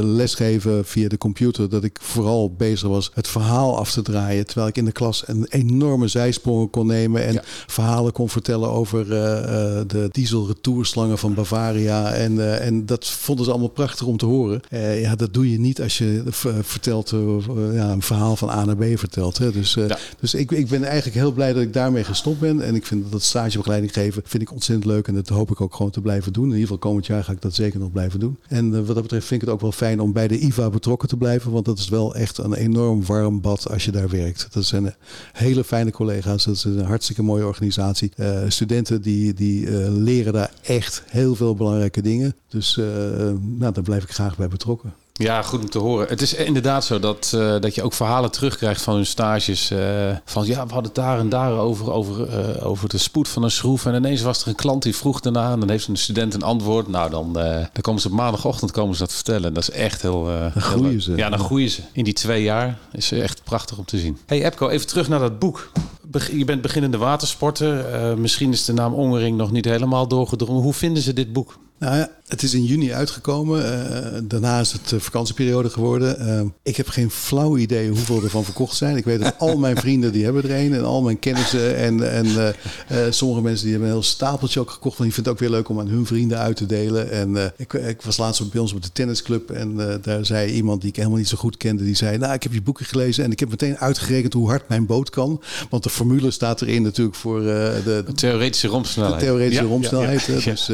lesgeven via de computer... dat ik vooral bezig was het verhaal af te draaien. Terwijl ik in de klas een enorme zijsprong kon nemen... en ja. verhalen kon vertellen over de dieselretourslangen van Bavaria... en En, en dat vonden ze allemaal prachtig om te horen. ja, dat doe je niet als je vertelt, ja, een verhaal van A naar B vertelt. Hè. Dus, dus ik, ik ben eigenlijk heel blij dat ik daarmee gestopt ben. En ik vind dat stagebegeleiding geven vind ik ontzettend leuk. En dat hoop ik ook gewoon te blijven doen. In ieder geval komend jaar ga ik dat zeker nog blijven doen. En wat dat betreft vind ik het ook wel fijn om bij de IVA betrokken te blijven. Want dat is wel echt een enorm warm bad als je daar werkt. Dat zijn hele fijne collega's. Dat is een hartstikke mooie organisatie. Uh, studenten die, die uh, leren daar echt heel veel belangrijke dingen. Dus uh, nou, daar blijf ik graag bij betrokken. Ja, goed om te horen. Het is inderdaad zo dat, uh, dat je ook verhalen terugkrijgt van hun stages. Uh, van ja, we hadden het daar en daar over, over, uh, over de spoed van een schroef. En ineens was er een klant die vroeg daarna. En dan heeft een student een antwoord. Nou, dan, dan komen ze op maandagochtend komen ze dat vertellen. Dat is echt heel... dan groeien ze. Ja, dan groeien ze. In die twee jaar is echt prachtig om te zien. Hey Epco, even terug naar dat boek. Je bent beginnende watersporter. misschien is de naam Ongering nog niet helemaal doorgedrongen. Hoe vinden ze dit boek? Nou ja, het is in juni uitgekomen. Uh, daarna is het vakantieperiode geworden. Uh, ik heb geen flauw idee hoeveel er van verkocht zijn. Ik weet dat al mijn [laughs] vrienden die hebben er een. En al mijn kennissen. En, en uh, sommige mensen die hebben een heel stapeltje ook gekocht. Want die vinden het ook weer leuk om aan hun vrienden uit te delen. En ik, ik, was laatst bij ons op de tennisclub. En daar zei iemand die ik helemaal niet zo goed kende. Die zei, nou ik heb je boeken gelezen. En ik heb meteen uitgerekend hoe hard mijn boot kan. Want de formule staat erin natuurlijk voor de, de, theoretische romsnelheid. De theoretische ja, romsnelheid. Ja, ja, dus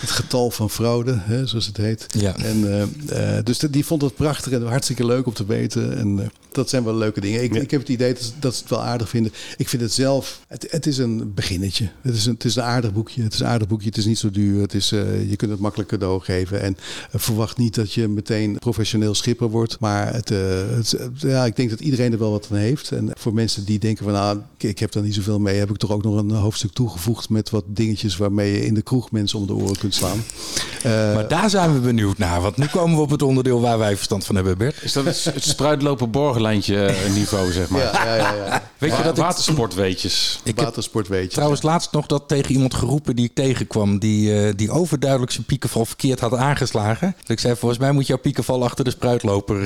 het getal van fraude, hè, zoals het heet. Ja. En, uh, dus die vond het prachtig en hartstikke leuk om te weten. En uh, dat zijn wel leuke dingen. Ik, ik heb het idee dat, dat, ze het wel aardig vinden. Ik vind het zelf, het, het is een beginnetje. Het is een, het is een aardig boekje. Het is een aardig boekje. Het is niet zo duur. Het is, uh, je kunt het makkelijk cadeau geven. En verwacht niet dat je meteen professioneel schipper wordt. Maar het, het, ja, ik denk dat iedereen er wel wat aan heeft. En voor mensen die denken van nou, ik heb daar niet zoveel mee, heb ik toch ook nog een hoofdstuk toegevoegd met wat dingetjes waarmee je in de kroeg mensen om de oren kunt slaan. Uh, maar daar zijn we benieuwd naar. Want nu komen we op het onderdeel waar wij verstand van hebben, Bert. Is dat het spruitlopen borgenlijntje eh, niveau, zeg maar? Ja, ja, ja. ja. [laughs] Weet je dat watersportweetjes? Ik watersportweetjes. Trouwens, laatst nog dat tegen iemand geroepen die ik tegenkwam... die, uh, die overduidelijk zijn piekenval verkeerd had aangeslagen. Dus ik zei, volgens mij moet jouw piekenval achter de spruitloper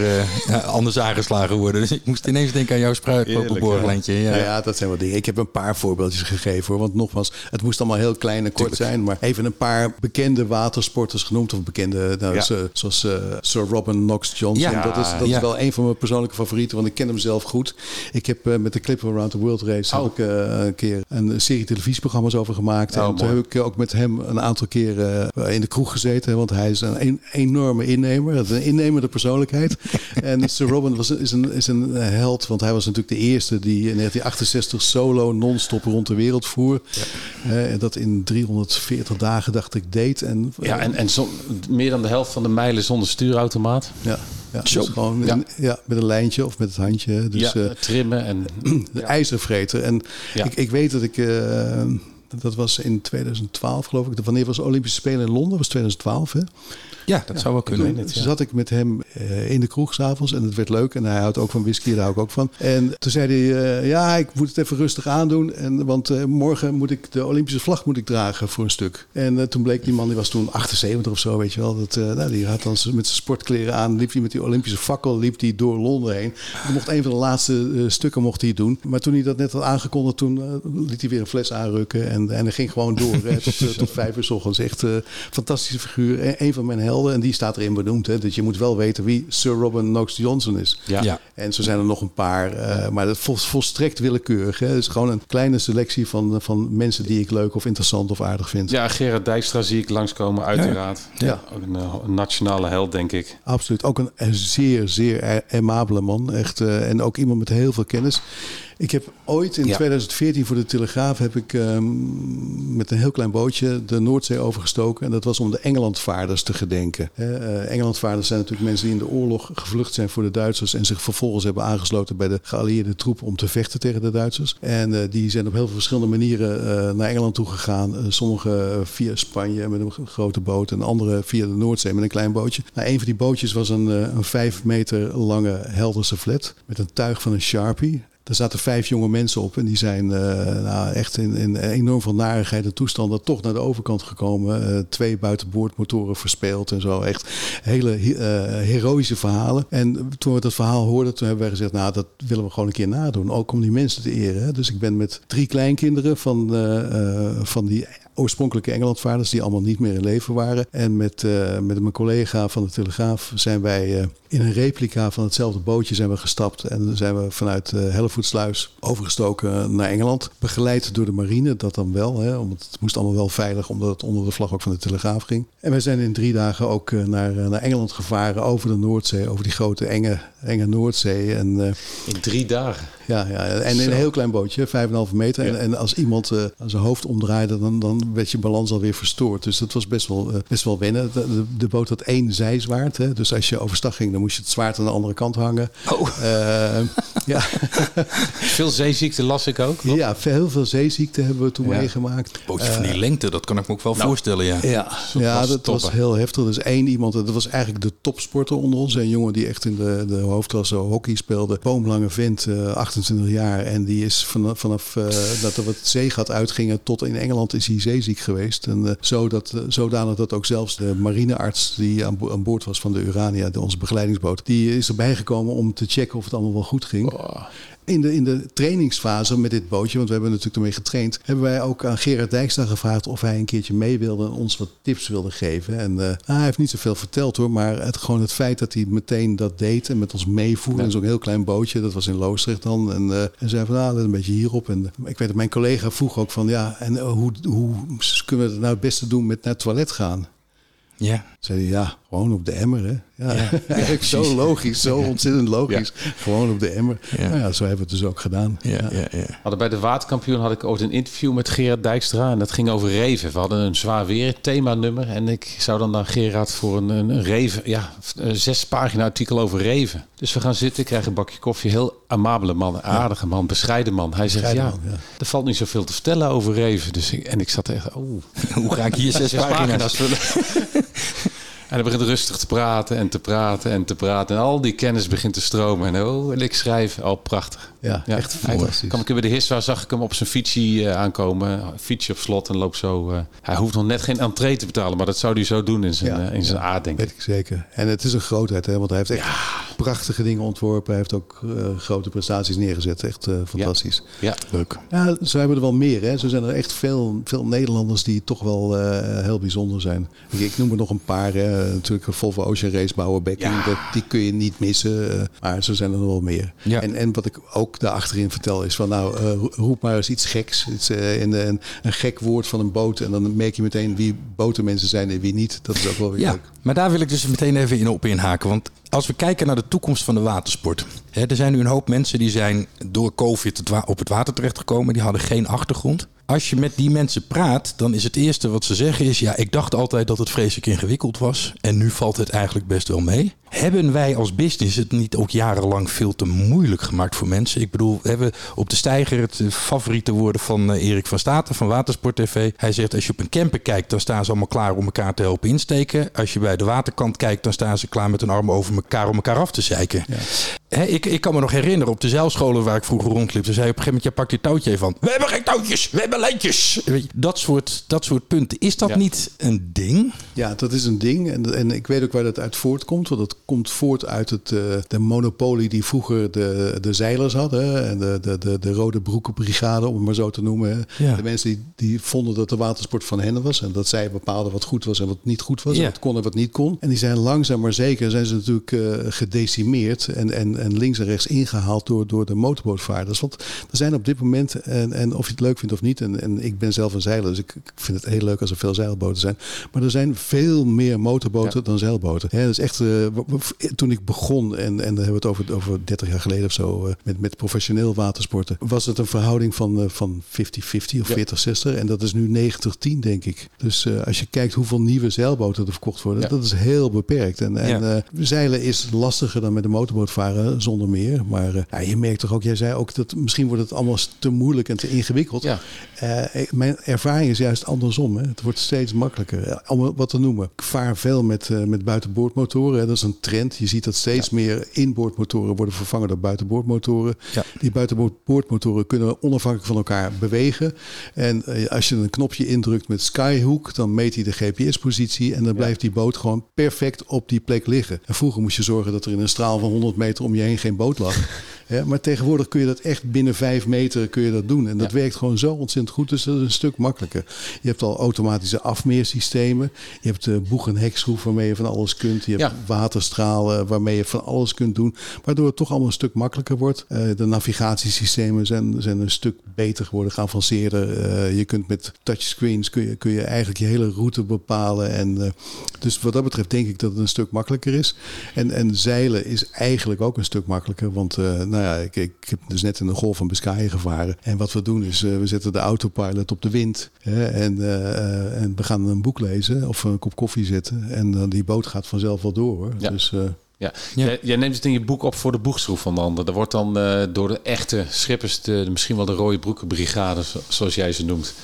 uh, anders aangeslagen worden. Dus ik moest ineens denken aan jouw spruitloper borgenlijntje. Ja. ja, dat zijn wel dingen. Ik heb een paar voorbeeldjes gegeven. Hoor. Want nogmaals, het moest allemaal heel klein en kort zijn. Maar even een paar bekende watersporters genoemd. Of bekende, nou, zoals uh, Sir Robin Knox Johnson. Ja, dat is, dat is wel een van mijn persoonlijke favorieten, want ik ken hem zelf goed. Ik heb uh, met de Clip Around the World Race oh. heb ik, uh, een keer een serie televisieprogramma's over gemaakt. Oh, en toen heb ik ook met hem een aantal keren in de kroeg gezeten. Want hij is een, een enorme innemer. Een innemende persoonlijkheid. [laughs] en Sir Robin was, is, een, is een held, want hij was natuurlijk de eerste die in 1968 solo non-stop rond de wereld voer. Ja. en dat in 340 dagen dacht ik deed. En, ja, en, en meer dan de helft van de mijlen zonder stuurautomaat. Ja. Ja, dus gewoon ja. ja. met een lijntje of met het handje. Dus, ja, uh, trimmen en... [clears throat] de ja. ijzervreter. En ik, ik weet dat ik... Uh, dat was in 2012 geloof ik. Wanneer was de Olympische Spelen in Londen? Dat was 2012 hè? Ja, dat zou wel kunnen. Toen zat ik met hem uh, in de kroeg s'avonds en het werd leuk. En hij houdt ook van whisky, daar hou ik ook van. En toen zei hij, uh, ja, ik moet het even rustig aandoen. En, want uh, morgen moet ik de Olympische vlag moet ik dragen voor een stuk. En toen bleek die man, die was toen 78 of zo, weet je wel. Dat, nou, die had dan met zijn sportkleren aan, liep hij met die Olympische fakkel liep hij door Londen heen. Hij mocht een van de laatste stukken mocht hij doen. Maar toen hij dat net had aangekondigd, toen liet hij weer een fles aanrukken. En, en hij ging gewoon door [laughs] tot, tot vijf uur s ochtends. Echt fantastische figuur. Een van mijn helden en die staat erin benoemd. Hè? Dus je moet wel weten wie Sir Robin Knox Johnson is. Ja. ja. En zo zijn er nog een paar. Uh, maar dat vol, volstrekt willekeurig. Hè? Het is gewoon een kleine selectie van, van mensen die ik leuk of interessant of aardig vind. Ja, Gerard Dijkstra zie ik langskomen, uiteraard. Ja. Ook een, eh, een, nationale held, denk ik. Absoluut. Ook een, een zeer, zeer aimabele man. Echt, uh, en ook iemand met heel veel kennis. Ik heb ooit in 2014 voor de Telegraaf heb ik um, met een heel klein bootje de Noordzee overgestoken. En dat was om de Engelandvaarders te gedenken. Uh, Engelandvaarders zijn natuurlijk mensen die in de oorlog gevlucht zijn voor de Duitsers. En zich vervolgens hebben aangesloten bij de geallieerde troep om te vechten tegen de Duitsers. En uh, die zijn op heel veel verschillende manieren uh, naar Engeland toe gegaan. sommige via Spanje met een grote boot. En andere via de Noordzee met een klein bootje. Nou, een van die bootjes was een, een vijf meter lange Helderse flat. Met een tuig van een Sharpie. Daar zaten vijf jonge mensen op en die zijn uh, nou, echt in, in enorm veel narigheid en toestanden toch naar de overkant gekomen. Uh, twee buitenboordmotoren verspeeld en zo. Echt hele uh, heroïsche verhalen. En toen we dat verhaal hoorden, toen hebben wij gezegd, nou dat willen we gewoon een keer nadoen. Ook om die mensen te eren. Hè. Dus ik ben met drie kleinkinderen van, van die oorspronkelijke Engelandvaarders die allemaal niet meer in leven waren. En met, met mijn collega van de Telegraaf zijn wij in een replica van hetzelfde bootje zijn we gestapt. En zijn we vanuit uh, Hellevoetsluis overgestoken naar Engeland. Begeleid door de marine, dat dan wel. Hè, omdat het moest allemaal wel veilig, omdat het onder de vlag ook van de Telegraaf ging. En wij zijn in drie dagen ook naar, naar Engeland gevaren over de Noordzee. Over die grote enge, enge Noordzee. En, in drie dagen? Ja, ja en in een heel klein bootje, 5,5 meter. En, en, als iemand uh, zijn hoofd omdraaide, dan, dan werd je balans alweer verstoord. Dus dat was best wel, best wel wennen. De, de, boot had één zijzwaard. Hè? Dus als je overstag ging, dan moest je het zwaard aan de andere kant hangen. Oh. Uh, [laughs] ja. veel zeeziekte las ik ook. Klopt? Ja, heel veel zeeziekte hebben we toen ja. meegemaakt. Bootje van die lengte, dat kan ik me ook wel nou, voorstellen. Ja, ja, ja dat was heel heftig. Dus één iemand, dat was eigenlijk de topsporter onder ons. Een jongen die echt in de, de hoofdklasse hockey speelde. Boomlange vent, 28 jaar. En die is vanaf, vanaf uh, dat er wat zeegat uitgingen tot in Engeland is hij zeeziek geweest. En uh, zodat, uh, zodanig dat ook zelfs de marinearts die aan, bo aan, boord was van de Urania, de, onze begeleidingsboot, die is erbij gekomen om te checken of het allemaal wel goed ging. Oh in de, in de trainingsfase met dit bootje, want we hebben natuurlijk ermee getraind, hebben wij ook aan Gerard Dijkstra gevraagd of hij een keertje mee wilde en ons wat tips wilde geven. En uh, hij heeft niet zoveel verteld hoor, maar het, gewoon het feit dat hij meteen dat deed en met ons meevoerde ja. in zo'n heel klein bootje, dat was in Loosdrecht dan. En, uh, en zei van, nou, let een beetje hierop. En ik weet dat mijn collega vroeg ook van, ja, en uh, hoe, hoe kunnen we het nou het beste doen met naar het toilet gaan? Ja. Zei hij, ja, gewoon op de emmer, hè? Ja, ja. [laughs] zo logisch, zo ontzettend logisch. Gewoon op de emmer. Nou ja, zo hebben we het dus ook gedaan. Ja, ja. Ja, Hadden bij de waterkampioen had ik ooit een interview met Gerard Dijkstra. En dat ging over reven. We hadden een zwaar weer themanummer. En ik zou dan naar Gerard voor een, een, een reven, ja, een zes pagina artikel over reven. Dus we gaan zitten, krijgen een bakje koffie. Heel amabele man, aardige man, bescheiden man. Hij zegt, ja, man, er valt niet zoveel te vertellen over reven. Dus ik, en ik zat echt, oh. [laughs] Hoe ga ik hier zes, [laughs] zes pagina's vullen? En hij begint rustig te praten en te praten en te praten. En al die kennis begint te stromen. En oh, en ik schrijf. Oh, prachtig. Ja, ja echt fantastisch. Kwam ik bij de Hiswa, zag ik hem op zijn fietsie uh, aankomen. Fietsje op slot en loopt zo. Uh, hij hoeft nog net geen entree te betalen. Maar dat zou hij zo doen in zijn, ja, uh, in zijn aard, denk ik. Weet ik zeker. En het is een grootheid, hè, want hij heeft echt ja. prachtige dingen ontworpen. Hij heeft ook grote prestaties neergezet. Echt fantastisch. Ja. leuk. Ja, zo hebben we er wel meer. Hè. Zo zijn er echt veel, veel Nederlanders die toch wel heel bijzonder zijn. Ik, ik noem er nog een paar. Hè natuurlijk Volvo Ocean Race bouwen, Becking, dat, die kun je niet missen. Uh, maar zo zijn er nog wel meer. Ja. En, en wat ik ook daarachterin vertel is van nou, uh, roep maar eens iets geks. Iets, uh, in een, een gek woord van een boot. En dan merk je meteen wie botenmensen zijn en wie niet. Dat is ook wel weer ja, leuk. Maar daar wil ik dus meteen even in op inhaken. Want als we kijken naar de toekomst van de watersport. Hè, er zijn nu een hoop mensen die zijn door COVID op het water terechtgekomen. Die hadden geen achtergrond. Als je met die mensen praat, dan is het eerste wat ze zeggen is... ja, ik dacht altijd dat het vreselijk ingewikkeld was. En nu valt het eigenlijk best wel mee. Hebben wij als business het niet ook jarenlang veel te moeilijk gemaakt voor mensen? Ik bedoel, we hebben op de steiger het favoriete woorden van Erik van Staten van Watersport TV. Hij zegt, als je op een camper kijkt, dan staan ze allemaal klaar om elkaar te helpen insteken. Als je bij de waterkant kijkt, dan staan ze klaar met hun armen over elkaar om elkaar af te zeiken. Ja. He, ik, ik kan me nog herinneren, op de zeilscholen waar ik vroeger rondliep, toen zei op een gegeven moment, ja, pak je touwtje even van. We hebben geen touwtjes, we hebben lijntjes. Dat soort, dat soort punten. Is dat ja. niet een ding? Ja, dat is een ding. En, en ik weet ook waar dat uit voortkomt. Want dat komt voort uit het, uh, de monopolie die vroeger de, de zeilers hadden. En de, de, de, de rode broekenbrigade, om het maar zo te noemen. Ja. De mensen die, die vonden dat de watersport van hen was. En dat zij bepaalden wat goed was en wat niet goed was. Ja. Wat kon en wat niet kon. En die zijn langzaam maar zeker zijn ze natuurlijk uh, gedecimeerd. En, en, en links en rechts ingehaald door, door de motorbootvaarders. Want er zijn op dit moment, en, en of je het leuk vindt of niet. En, en ik ben zelf een zeiler, dus ik, ik vind het heel leuk als er veel zeilboten zijn. Maar er zijn veel meer motorboten ja. dan zeilboten. Ja, dat is echt, uh, toen ik begon, en, en daar hebben we het over, over 30 jaar geleden of zo, uh, met, met professioneel watersporten, was het een verhouding van, uh, van 50-50 of ja. 40-60. En dat is nu 90-10, denk ik. Dus als je kijkt hoeveel nieuwe zeilboten er verkocht worden, ja. dat is heel beperkt. En, en zeilen is lastiger dan met de motorboot varen, zonder meer. Maar ja, je merkt toch ook, jij zei ook dat misschien wordt het allemaal te moeilijk en te ingewikkeld. Mijn ervaring is juist andersom. Hè. Het wordt steeds makkelijker. Om wat te noemen. Ik vaar veel met, met buitenboordmotoren. Hè. Dat is een trend. Je ziet dat steeds ja. meer inboordmotoren worden vervangen door buitenboordmotoren. Ja. Die buitenboordmotoren kunnen onafhankelijk van elkaar bewegen. En uh, als je een knopje indrukt met Skyhook, dan meet hij de GPS-positie. En dan blijft die boot gewoon perfect op die plek liggen. En vroeger moest je zorgen dat er in een straal van 100 meter om je heen geen boot lag. [laughs] Ja, maar tegenwoordig kun je dat echt binnen vijf meter kun je dat doen. En dat werkt gewoon zo ontzettend goed. Dus dat is een stuk makkelijker. Je hebt al automatische afmeersystemen. Je hebt de boeg- en hekschroef waarmee je van alles kunt. Je hebt Ja. waterstralen waarmee je van alles kunt doen. Waardoor het toch allemaal een stuk makkelijker wordt. Eh, de navigatiesystemen zijn, zijn een stuk beter geworden, geavanceerder. Eh, je kunt met touchscreens kun je, kun je eigenlijk je hele route bepalen. En, eh, dus wat dat betreft denk ik dat het een stuk makkelijker is. En, en zeilen is eigenlijk ook een stuk makkelijker. Want eh, nou ja, ik, ik heb dus net in de golf van Biscayen gevaren. En wat we doen is, eh, we zetten de autopilot op de wind. Hè, en, eh, eh, en we gaan een boek lezen of een kop koffie zetten. En dan die boot gaat vanzelf wel door. Hoor. Ja. Dus, eh, Ja. Ja. Jij, jij neemt het in je boek op voor de boegschroef van de ander. Daar wordt dan eh, door de echte schippers, de, misschien wel de rode broekenbrigade, zo- zoals jij ze noemt,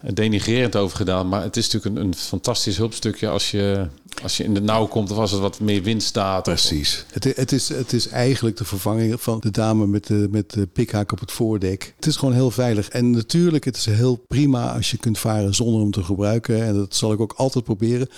eh, denigrerend over gedaan. Maar het is natuurlijk een, een fantastisch hulpstukje als je, als je in de nauw komt of als er wat meer wind staat. Precies. Het, het, is, het is eigenlijk de vervanging van de dame met de, met de pikhaak op het voordek. Het is gewoon heel veilig. En natuurlijk, het is heel prima als je kunt varen zonder hem te gebruiken. En dat zal ik ook altijd proberen.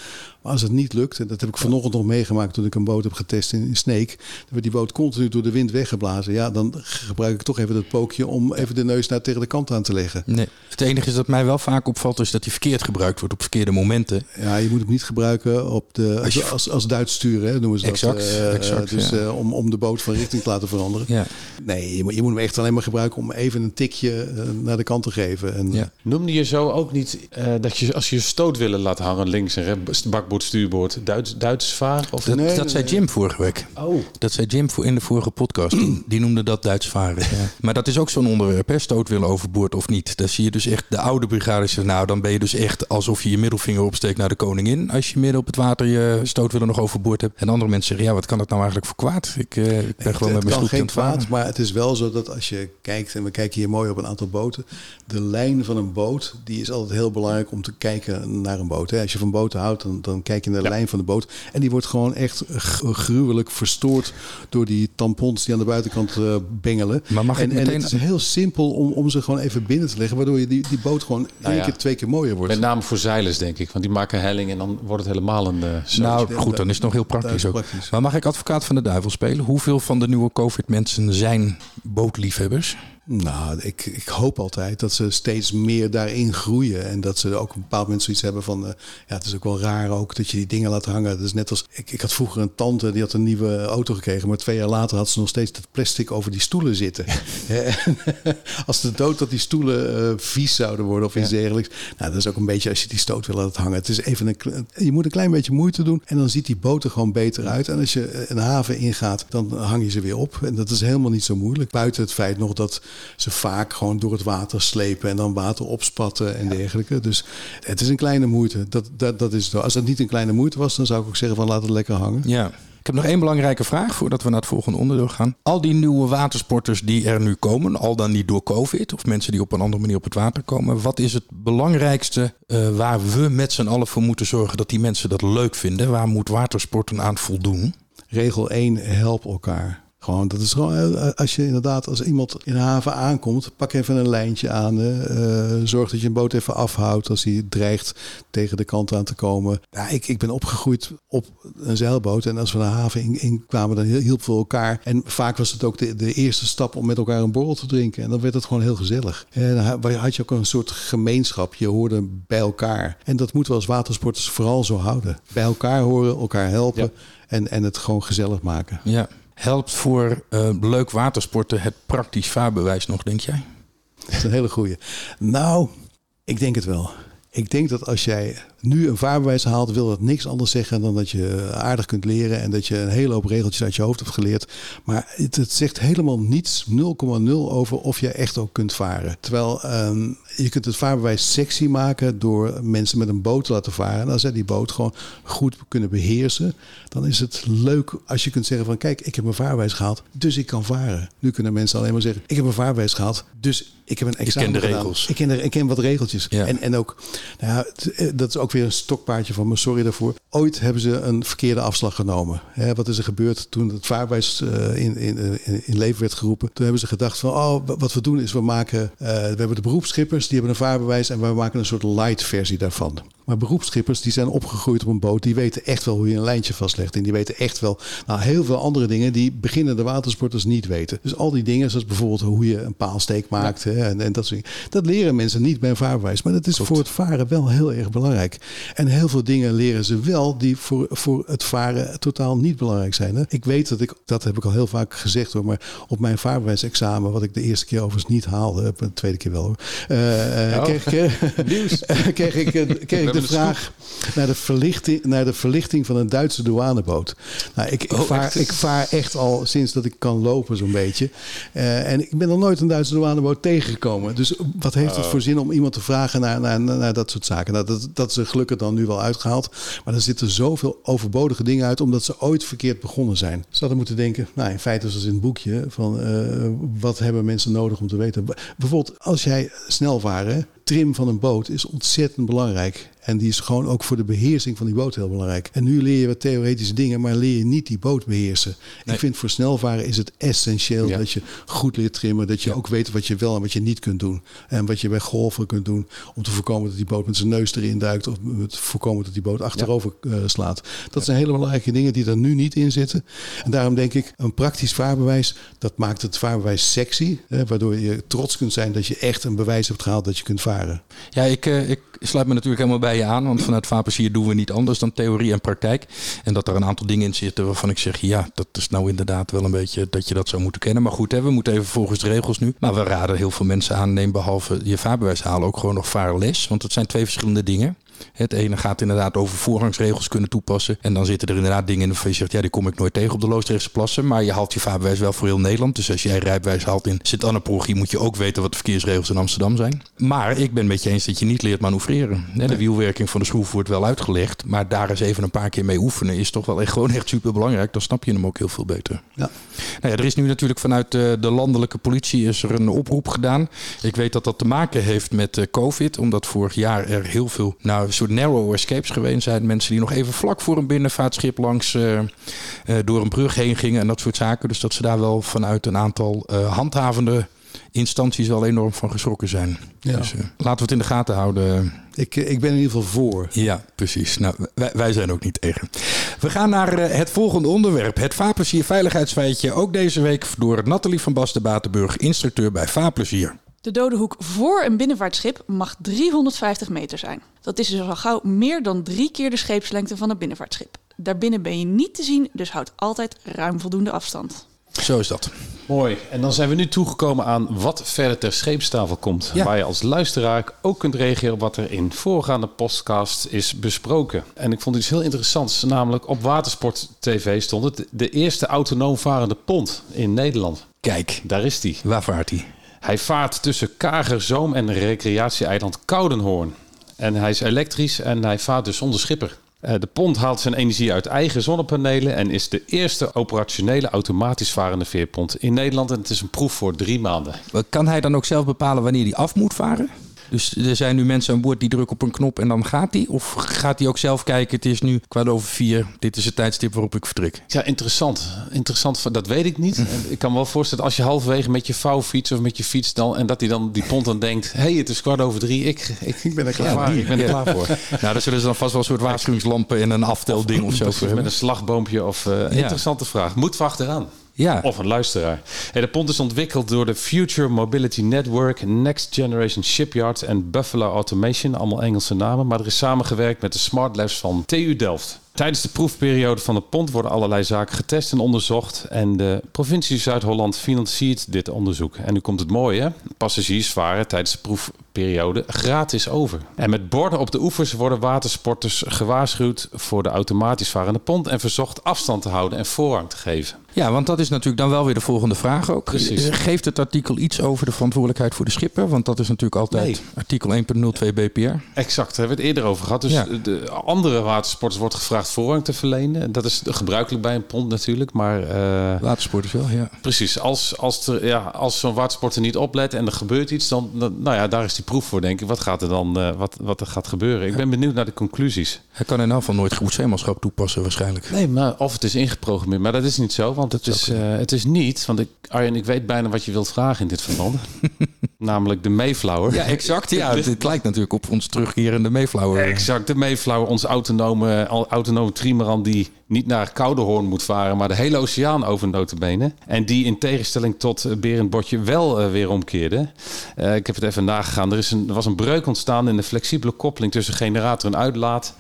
Maar als het niet lukt, en dat heb ik vanochtend nog meegemaakt toen ik een boot heb getest in, in Sneek. Dan werd die boot continu door de wind weggeblazen. Ja, dan gebruik ik toch even dat pookje om even de neus naar tegen de kant aan te leggen. Nee. Het enige is dat mij wel vaak opvalt, is dat hij verkeerd gebruikt wordt op verkeerde momenten. Ja, je moet hem niet gebruiken op de, Als je- als, Duits sturen, hè, noemen ze Exact, dat. Eh, exact, dus ja. eh, om, om de boot van richting te laten veranderen. Ja. Nee, je moet, je moet hem echt alleen maar gebruiken om even een tikje eh, naar de kant te geven. En, Ja. Noemde je zo ook niet eh, dat je als je je stootwillen laat hangen links en rechts, bakboord, stuurboord, Duits, Duits varen? Of Dat, Nee, dat nee, zei. Jim vorige week. Oh, Dat zei Jim voor in de vorige podcast. Die, noemde dat Duits varen. [laughs] Maar dat is ook zo'n onderwerp, hè? stoot willen overboord of niet. Dan zie je dus echt de oude brigade zeggen, nou dan ben je dus echt alsof je je middelvinger opsteekt naar de koningin. Als je midden op het water je stoot willen nog overboord hebt. En andere mensen zeggen, ja wat kan dat nou eigenlijk voor kwaad? Ik, eh, ik ben gewoon het met mijn geen het varen. kwaad, maar het is wel zo dat als je kijkt, en we kijken hier mooi op een aantal boten, de lijn van een boot, die is altijd heel belangrijk om te kijken naar een boot. Hè. Als je van boten houdt, dan, dan kijk je naar de lijn van de boot. En die wordt gewoon echt gruwelijk verstoord door die tampons die aan de buitenkant eh, bengelen. Maar mag en, en meteen- het is heel simpel om, om ze gewoon even binnen te leggen, waardoor je die, die boot gewoon één ja. keer, twee keer mooier wordt. met name voor zeilers denk ik, want die maken helling en dan wordt het helemaal een Nou goed, dan is het nog heel praktisch ook. praktisch. Maar mag ik advocaat van de duivel spelen? Hoeveel van de nieuwe COVID-mensen zijn bootliefhebbers? Nou, ik, ik hoop altijd dat ze steeds meer daarin groeien. En dat ze ook op een bepaald moment zoiets hebben van... eh, ja, het is ook wel raar ook dat je die dingen laat hangen. Dat is net als... Ik, ik had vroeger een tante, die had een nieuwe auto gekregen... maar twee jaar later had ze nog steeds dat plastic over die stoelen zitten. En [laughs] als de dood dat die stoelen eh, vies zouden worden of iets dergelijks... Nou, dat is ook een beetje als je die stoot wil laten hangen. Het is even een, je moet een klein beetje moeite doen... en dan ziet die boot er gewoon beter uit. En als je eh, een haven ingaat, dan hang je ze weer op. En dat is helemaal niet zo moeilijk. Buiten het feit nog dat ze vaak gewoon door het water slepen en dan water opspatten en dergelijke. Dus het is een kleine moeite. Dat, dat, dat is het. Als het niet een kleine moeite was, dan zou ik ook zeggen van laat het lekker hangen. Ja. Ik heb nog één belangrijke vraag voordat we naar het volgende onderdeel gaan. Al die nieuwe watersporters die er nu komen, al dan niet door COVID of mensen die op een andere manier op het water komen, wat is het belangrijkste eh, waar we met z'n allen voor moeten zorgen dat die mensen dat leuk vinden? Waar moet watersporten aan voldoen? Regel 1, help elkaar. Gewoon, dat is gewoon, eh, als je inderdaad, als iemand in de haven aankomt, pak even een lijntje aan. eh, eh, zorg dat je een boot even afhoudt als hij dreigt tegen de kant aan te komen. Ja, ik, ik ben opgegroeid op een zeilboot en als we de haven in, in kwamen, dan hielpen we elkaar. En vaak was het ook de, de eerste stap om met elkaar een borrel te drinken. En dan werd het gewoon heel gezellig. En dan had je ook een soort gemeenschap. Je hoorde bij elkaar. En dat moeten we als watersporters vooral zo houden. Bij elkaar horen, elkaar helpen Ja. en, en het gewoon gezellig maken. Ja. Helpt voor eh, leuk watersporten het praktisch vaarbewijs nog, denk jij? Dat is een hele goeie. Nou, ik denk het wel. Ik denk dat als jij nu een vaarbewijs haalt, wil dat niks anders zeggen dan dat je aardig kunt leren en dat je een hele hoop regeltjes uit je hoofd hebt geleerd. Maar het, het zegt helemaal niets, 0,0 over of jij echt ook kunt varen. Terwijl ehm, je kunt het vaarbewijs sexy maken door mensen met een boot te laten varen. En als zij die boot gewoon goed kunnen beheersen, dan is het leuk als je kunt zeggen van kijk, ik heb mijn vaarbewijs gehaald, dus ik kan varen. Nu kunnen mensen alleen maar zeggen, ik heb mijn vaarbewijs gehaald, dus ik heb een examen ken de gedaan. regels. Ik ken, de, ik ken wat regeltjes. Ja. En, en ook, nou ja, eh, dat is ook weer weer een stokpaardje van me, sorry daarvoor. Ooit hebben ze een verkeerde afslag genomen. Hè, wat is er gebeurd toen het vaarwijs uh, in, in, in, in, leven werd geroepen? Toen hebben ze gedacht van, oh, wat we doen is we maken, uh, we hebben de beroepsschippers, die hebben een vaarbewijs en we maken een soort light versie daarvan. Maar beroepsschippers die zijn opgegroeid op een boot, die weten echt wel hoe je een lijntje vastlegt. En die weten echt wel nou, heel veel andere dingen die beginnende watersporters niet weten. Dus al die dingen, zoals bijvoorbeeld hoe je een paalsteek maakt hè, en, en, dat soort dingen. Dat leren mensen niet bij een vaarbewijs. Maar dat is voor het varen wel heel erg belangrijk. En heel veel dingen leren ze wel die voor, voor het varen totaal niet belangrijk zijn. Hè. Ik weet dat ik, dat heb ik al heel vaak gezegd hoor, maar op mijn vaarbewijsexamen, wat ik de eerste keer overigens niet haalde, de tweede keer wel hoor, uh, oh. kreeg, ik, [laughs] [laughs] kreeg ik, [laughs] kreeg ik de vraag naar de, verlichting, naar de verlichting van een Duitse douaneboot. Nou, ik, ik, oh, vaar, ik vaar echt al sinds dat ik kan lopen zo'n beetje. Uh, en ik ben nog nooit een Duitse douaneboot tegengekomen. Dus wat heeft het oh. voor zin om iemand te vragen naar, naar, naar dat soort zaken? Nou, dat, dat is gelukkig dan nu wel uitgehaald. Maar er zitten zoveel overbodige dingen uit, omdat ze ooit verkeerd begonnen zijn. Ze hadden moeten denken, nou in feite zoals in het boekje, van uh, wat hebben mensen nodig om te weten? Bijvoorbeeld als jij snel varen, trim van een boot is ontzettend belangrijk. En die is gewoon ook voor de beheersing van die boot heel belangrijk. En nu leer je wat theoretische dingen, maar leer je niet die boot beheersen. Ik vind voor snelvaren is het essentieel dat je goed leert trimmen. Dat je ook weet wat je wel en wat je niet kunt doen. En wat je bij golven kunt doen om te voorkomen dat die boot met zijn neus erin duikt. Of te voorkomen dat die boot achterover uh, slaat. Dat zijn hele belangrijke dingen die er nu niet in zitten. En daarom denk ik, een praktisch vaarbewijs, dat maakt het vaarbewijs sexy. Hè, waardoor je trots kunt zijn dat je echt een bewijs hebt gehaald dat je kunt varen. Ja, ik, uh, ik sluit me natuurlijk helemaal bij aan. Want vanuit Vaarplezier doen we niet anders dan theorie en praktijk. En dat er een aantal dingen in zitten waarvan ik zeg... ja, dat is nou inderdaad wel een beetje dat je dat zou moeten kennen. Maar goed, hè, we moeten even volgens de regels nu. Maar we raden heel veel mensen aan... neem behalve je vaarbewijs halen ook gewoon nog vaarles. Want dat zijn twee verschillende dingen. Het ene gaat inderdaad over voorrangsregels kunnen toepassen. En dan zitten er inderdaad dingen in waarvan je zegt, ja, die kom ik nooit tegen op de Loosdrechtse plassen. Maar je haalt je vaarbewijs wel voor heel Nederland. Dus als jij rijbewijs haalt in Sint-Anneprogie, moet je ook weten wat de verkeersregels in Amsterdam zijn. Maar ik ben met je eens dat je niet leert manoeuvreren. De wielwerking van de schroef wordt wel uitgelegd. Maar daar eens even een paar keer mee oefenen is toch wel echt gewoon echt super belangrijk. Dan snap je hem ook heel veel beter. Ja. Nou ja, er is nu natuurlijk vanuit de, eh, de landelijke politie is er een oproep gedaan. Ik weet dat dat te maken heeft met uh, COVID. Omdat vorig jaar er heel veel, nou, soort narrow escapes geweest zijn. Mensen die nog even vlak voor een binnenvaartschip langs uh, door een brug heen gingen en dat soort zaken. Dus dat ze daar wel vanuit een aantal handhavende instanties wel enorm van geschrokken zijn. Ja. Dus laten we het in de gaten houden. Ik, ik ben in ieder geval voor. Ja, precies. Nou, wij, wij zijn ook niet tegen. We gaan naar het volgende onderwerp. Het Vaarplezier Veiligheidsfeitje. Ook deze week door Nathalie van Basten Batenburg, instructeur bij Vaarplezier. De dode hoek voor een binnenvaartschip mag 350 meter zijn. Dat is dus al gauw meer dan drie keer de scheepslengte van een binnenvaartschip. Daarbinnen ben je niet te zien, dus houd altijd ruim voldoende afstand. Zo is dat. Mooi. En dan zijn we nu toegekomen aan wat verder ter scheepstafel komt. Waar je als luisteraar ook kunt reageren op wat er in voorgaande podcast is besproken. En ik vond iets heel interessants. Namelijk op Watersport TV stond het. De eerste autonoom varende pont in Nederland. Kijk. Daar is die. Waar vaart hij? Hij vaart tussen Kagerzoom en recreatieeiland Koudenhoorn. En hij is elektrisch en hij vaart dus zonder schipper. Eh, de pont haalt zijn energie uit eigen zonnepanelen en is de eerste operationele automatisch varende veerpont in Nederland. En het is een proef voor drie maanden. Kan hij dan ook zelf bepalen wanneer hij af moet varen? Dus er zijn nu mensen aan boord die drukken op een knop en dan gaat hij? Of gaat hij ook zelf kijken, het is nu kwart over vier, dit is het tijdstip waarop ik vertrek? Ja, interessant. Interessant, dat weet ik niet. [laughs] ik kan me wel voorstellen, als je halverwege met je vouwfiets of met je fiets dan, en dat hij dan die pont dan denkt, hé, hey, het is kwart over drie, ik, ik, ben er klaar voor. Ik ben er klaar voor. [laughs] nou, dan zullen ze dan vast wel een soort waarschuwingslampen en een aftelding of, of zo. Met een slagboompje of... Uh, interessante vraag. Moet we achteraan. Ja. Of een luisteraar. de pont is ontwikkeld door de Future Mobility Network, Next Generation Shipyard en Buffalo Automation. Allemaal Engelse namen. Maar er is samengewerkt met de Smart Labs van TU Delft. Tijdens de proefperiode van de pont worden allerlei zaken getest en onderzocht. En de provincie Zuid-Holland financiert dit onderzoek. En nu komt het mooie: passagiers varen tijdens de proefperiode gratis over. En met borden op de oevers worden watersporters gewaarschuwd voor de automatisch varende pont en verzocht afstand te houden en voorrang te geven. Ja, want dat is natuurlijk dan wel weer de volgende vraag ook. Precies. Geeft het artikel iets over de verantwoordelijkheid voor de schipper? Want dat is natuurlijk altijd artikel 1.02 BPR. Exact, daar hebben we het eerder over gehad. Dus de andere watersporters wordt gevraagd voorrang te verlenen. Dat is gebruikelijk bij een pond natuurlijk. Maar uh, watersporters wel, ja. Precies. Als, als, er, ja, als zo'n watersporter niet oplet en er gebeurt iets, dan, nou ja, daar is die proef voor, denk ik. Wat gaat er dan uh, wat, wat er gaat gebeuren? Ik ben benieuwd naar de conclusies. Hij kan in elk geval nooit goed zeemanschap toepassen, waarschijnlijk. Nee, maar of het is ingeprogrammeerd. Maar dat is niet zo, want het, is, uh, het is niet. Want ik, Arjen, ik weet bijna wat je wilt vragen in dit verband. [laughs] Namelijk de Mayflower. Ja, exact. Ja, [laughs] het, lijkt natuurlijk op ons terugkerende Mayflower. Exact, de Mayflower, onze autonome, autonome trimaran die niet naar Koudehoorn moet varen, maar de hele oceaan over notenbenen. En die in tegenstelling tot Berend Botje wel uh, weer omkeerde. Uh, ik heb het even nagegaan. Er, is een, er was een breuk ontstaan in de flexibele koppeling tussen generator en uitlaat.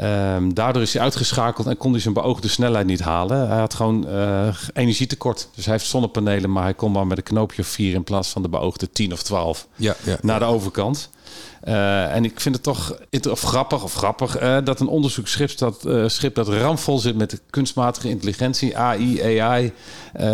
Um, daardoor is hij uitgeschakeld en kon hij zijn beoogde snelheid niet halen. Hij had gewoon uh, energietekort. Dus hij heeft zonnepanelen, maar hij kon maar met een knoopje of vier in plaats van de beoogde 10 of 12 ja, ja, naar de overkant. Uh, en ik vind het toch of grappig of grappig uh, dat een onderzoeksschip dat, uh, schip dat ramvol zit met kunstmatige intelligentie, AI, AI,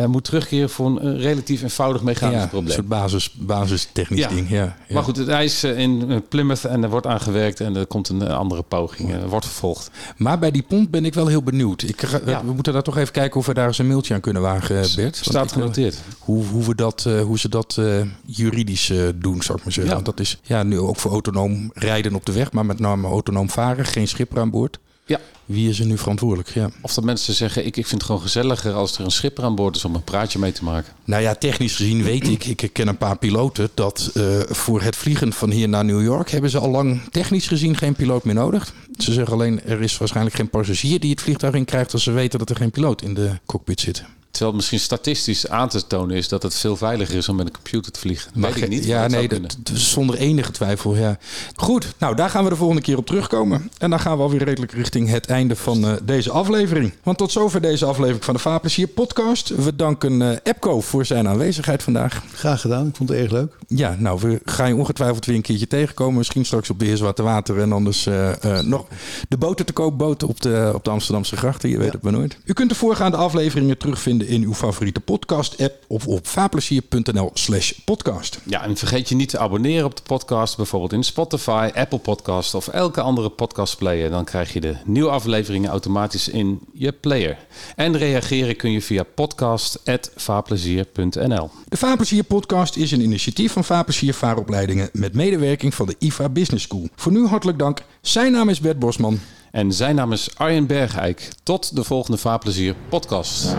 moet terugkeren voor een relatief eenvoudig mechanisch ja, probleem. Een soort basis, basistechnisch ja. ding. Ja, ja, Maar goed, het ijs in Plymouth en er wordt aan gewerkt en er komt een andere poging, wordt vervolgd. Maar bij die pont ben ik wel heel benieuwd. Ik, we moeten daar toch even kijken of we daar eens een mailtje aan kunnen wagen, Bert. Staat genoteerd. Hoe, hoe, we dat, hoe ze dat juridisch doen, zou ik maar zeggen. Want dat is ja, nu ook voor autonoom rijden op de weg, maar met name autonoom varen, geen schipper aan boord. Ja. Wie is er nu verantwoordelijk? Ja. Of dat mensen zeggen, ik, ik vind het gewoon gezelliger als er een schipper aan boord is om een praatje mee te maken. Nou ja, technisch gezien weet ik, ik ken een paar piloten, dat uh, voor het vliegen van hier naar New York hebben ze al lang technisch gezien geen piloot meer nodig. Ze zeggen alleen, er is waarschijnlijk geen passagier die het vliegtuig in krijgt als ze weten dat er geen piloot in de cockpit zit. Terwijl het misschien statistisch aan te tonen is dat het veel veiliger is om met een computer te vliegen. Dat Mag weet ik niet. Ja, nee, dat, zonder enige twijfel. Ja. Goed, nou daar gaan we de volgende keer op terugkomen. En dan gaan we alweer redelijk richting het einde van uh, deze aflevering. Want tot zover deze aflevering van de Vaarplezier podcast. We danken uh, Epco voor zijn aanwezigheid vandaag. Graag gedaan, ik vond het erg leuk. Ja, nou we gaan je ongetwijfeld weer een keertje tegenkomen. Misschien straks op de Heerswarte Water en anders uh, nog de boten te koop boten op de, op de Amsterdamse grachten. Je weet ja. het maar nooit. U kunt de voorgaande afleveringen terugvinden in uw favoriete podcast-app of op vaarplezier.nl slash podcast. Ja, en vergeet je niet te abonneren op de podcast, bijvoorbeeld in Spotify, Apple Podcast of elke andere podcastplayer. Dan krijg je de nieuwe afleveringen automatisch in je player. En reageren kun je via podcast.vaarplezier.nl. De Vaarplezier podcast is een initiatief van Vaarplezier Vaaropleidingen met medewerking van de IVA Business School. Voor nu hartelijk dank. Zijn naam is Bert Bosman. En zijn naam is Arjen Bergijk. Tot de volgende Vaarplezier podcast.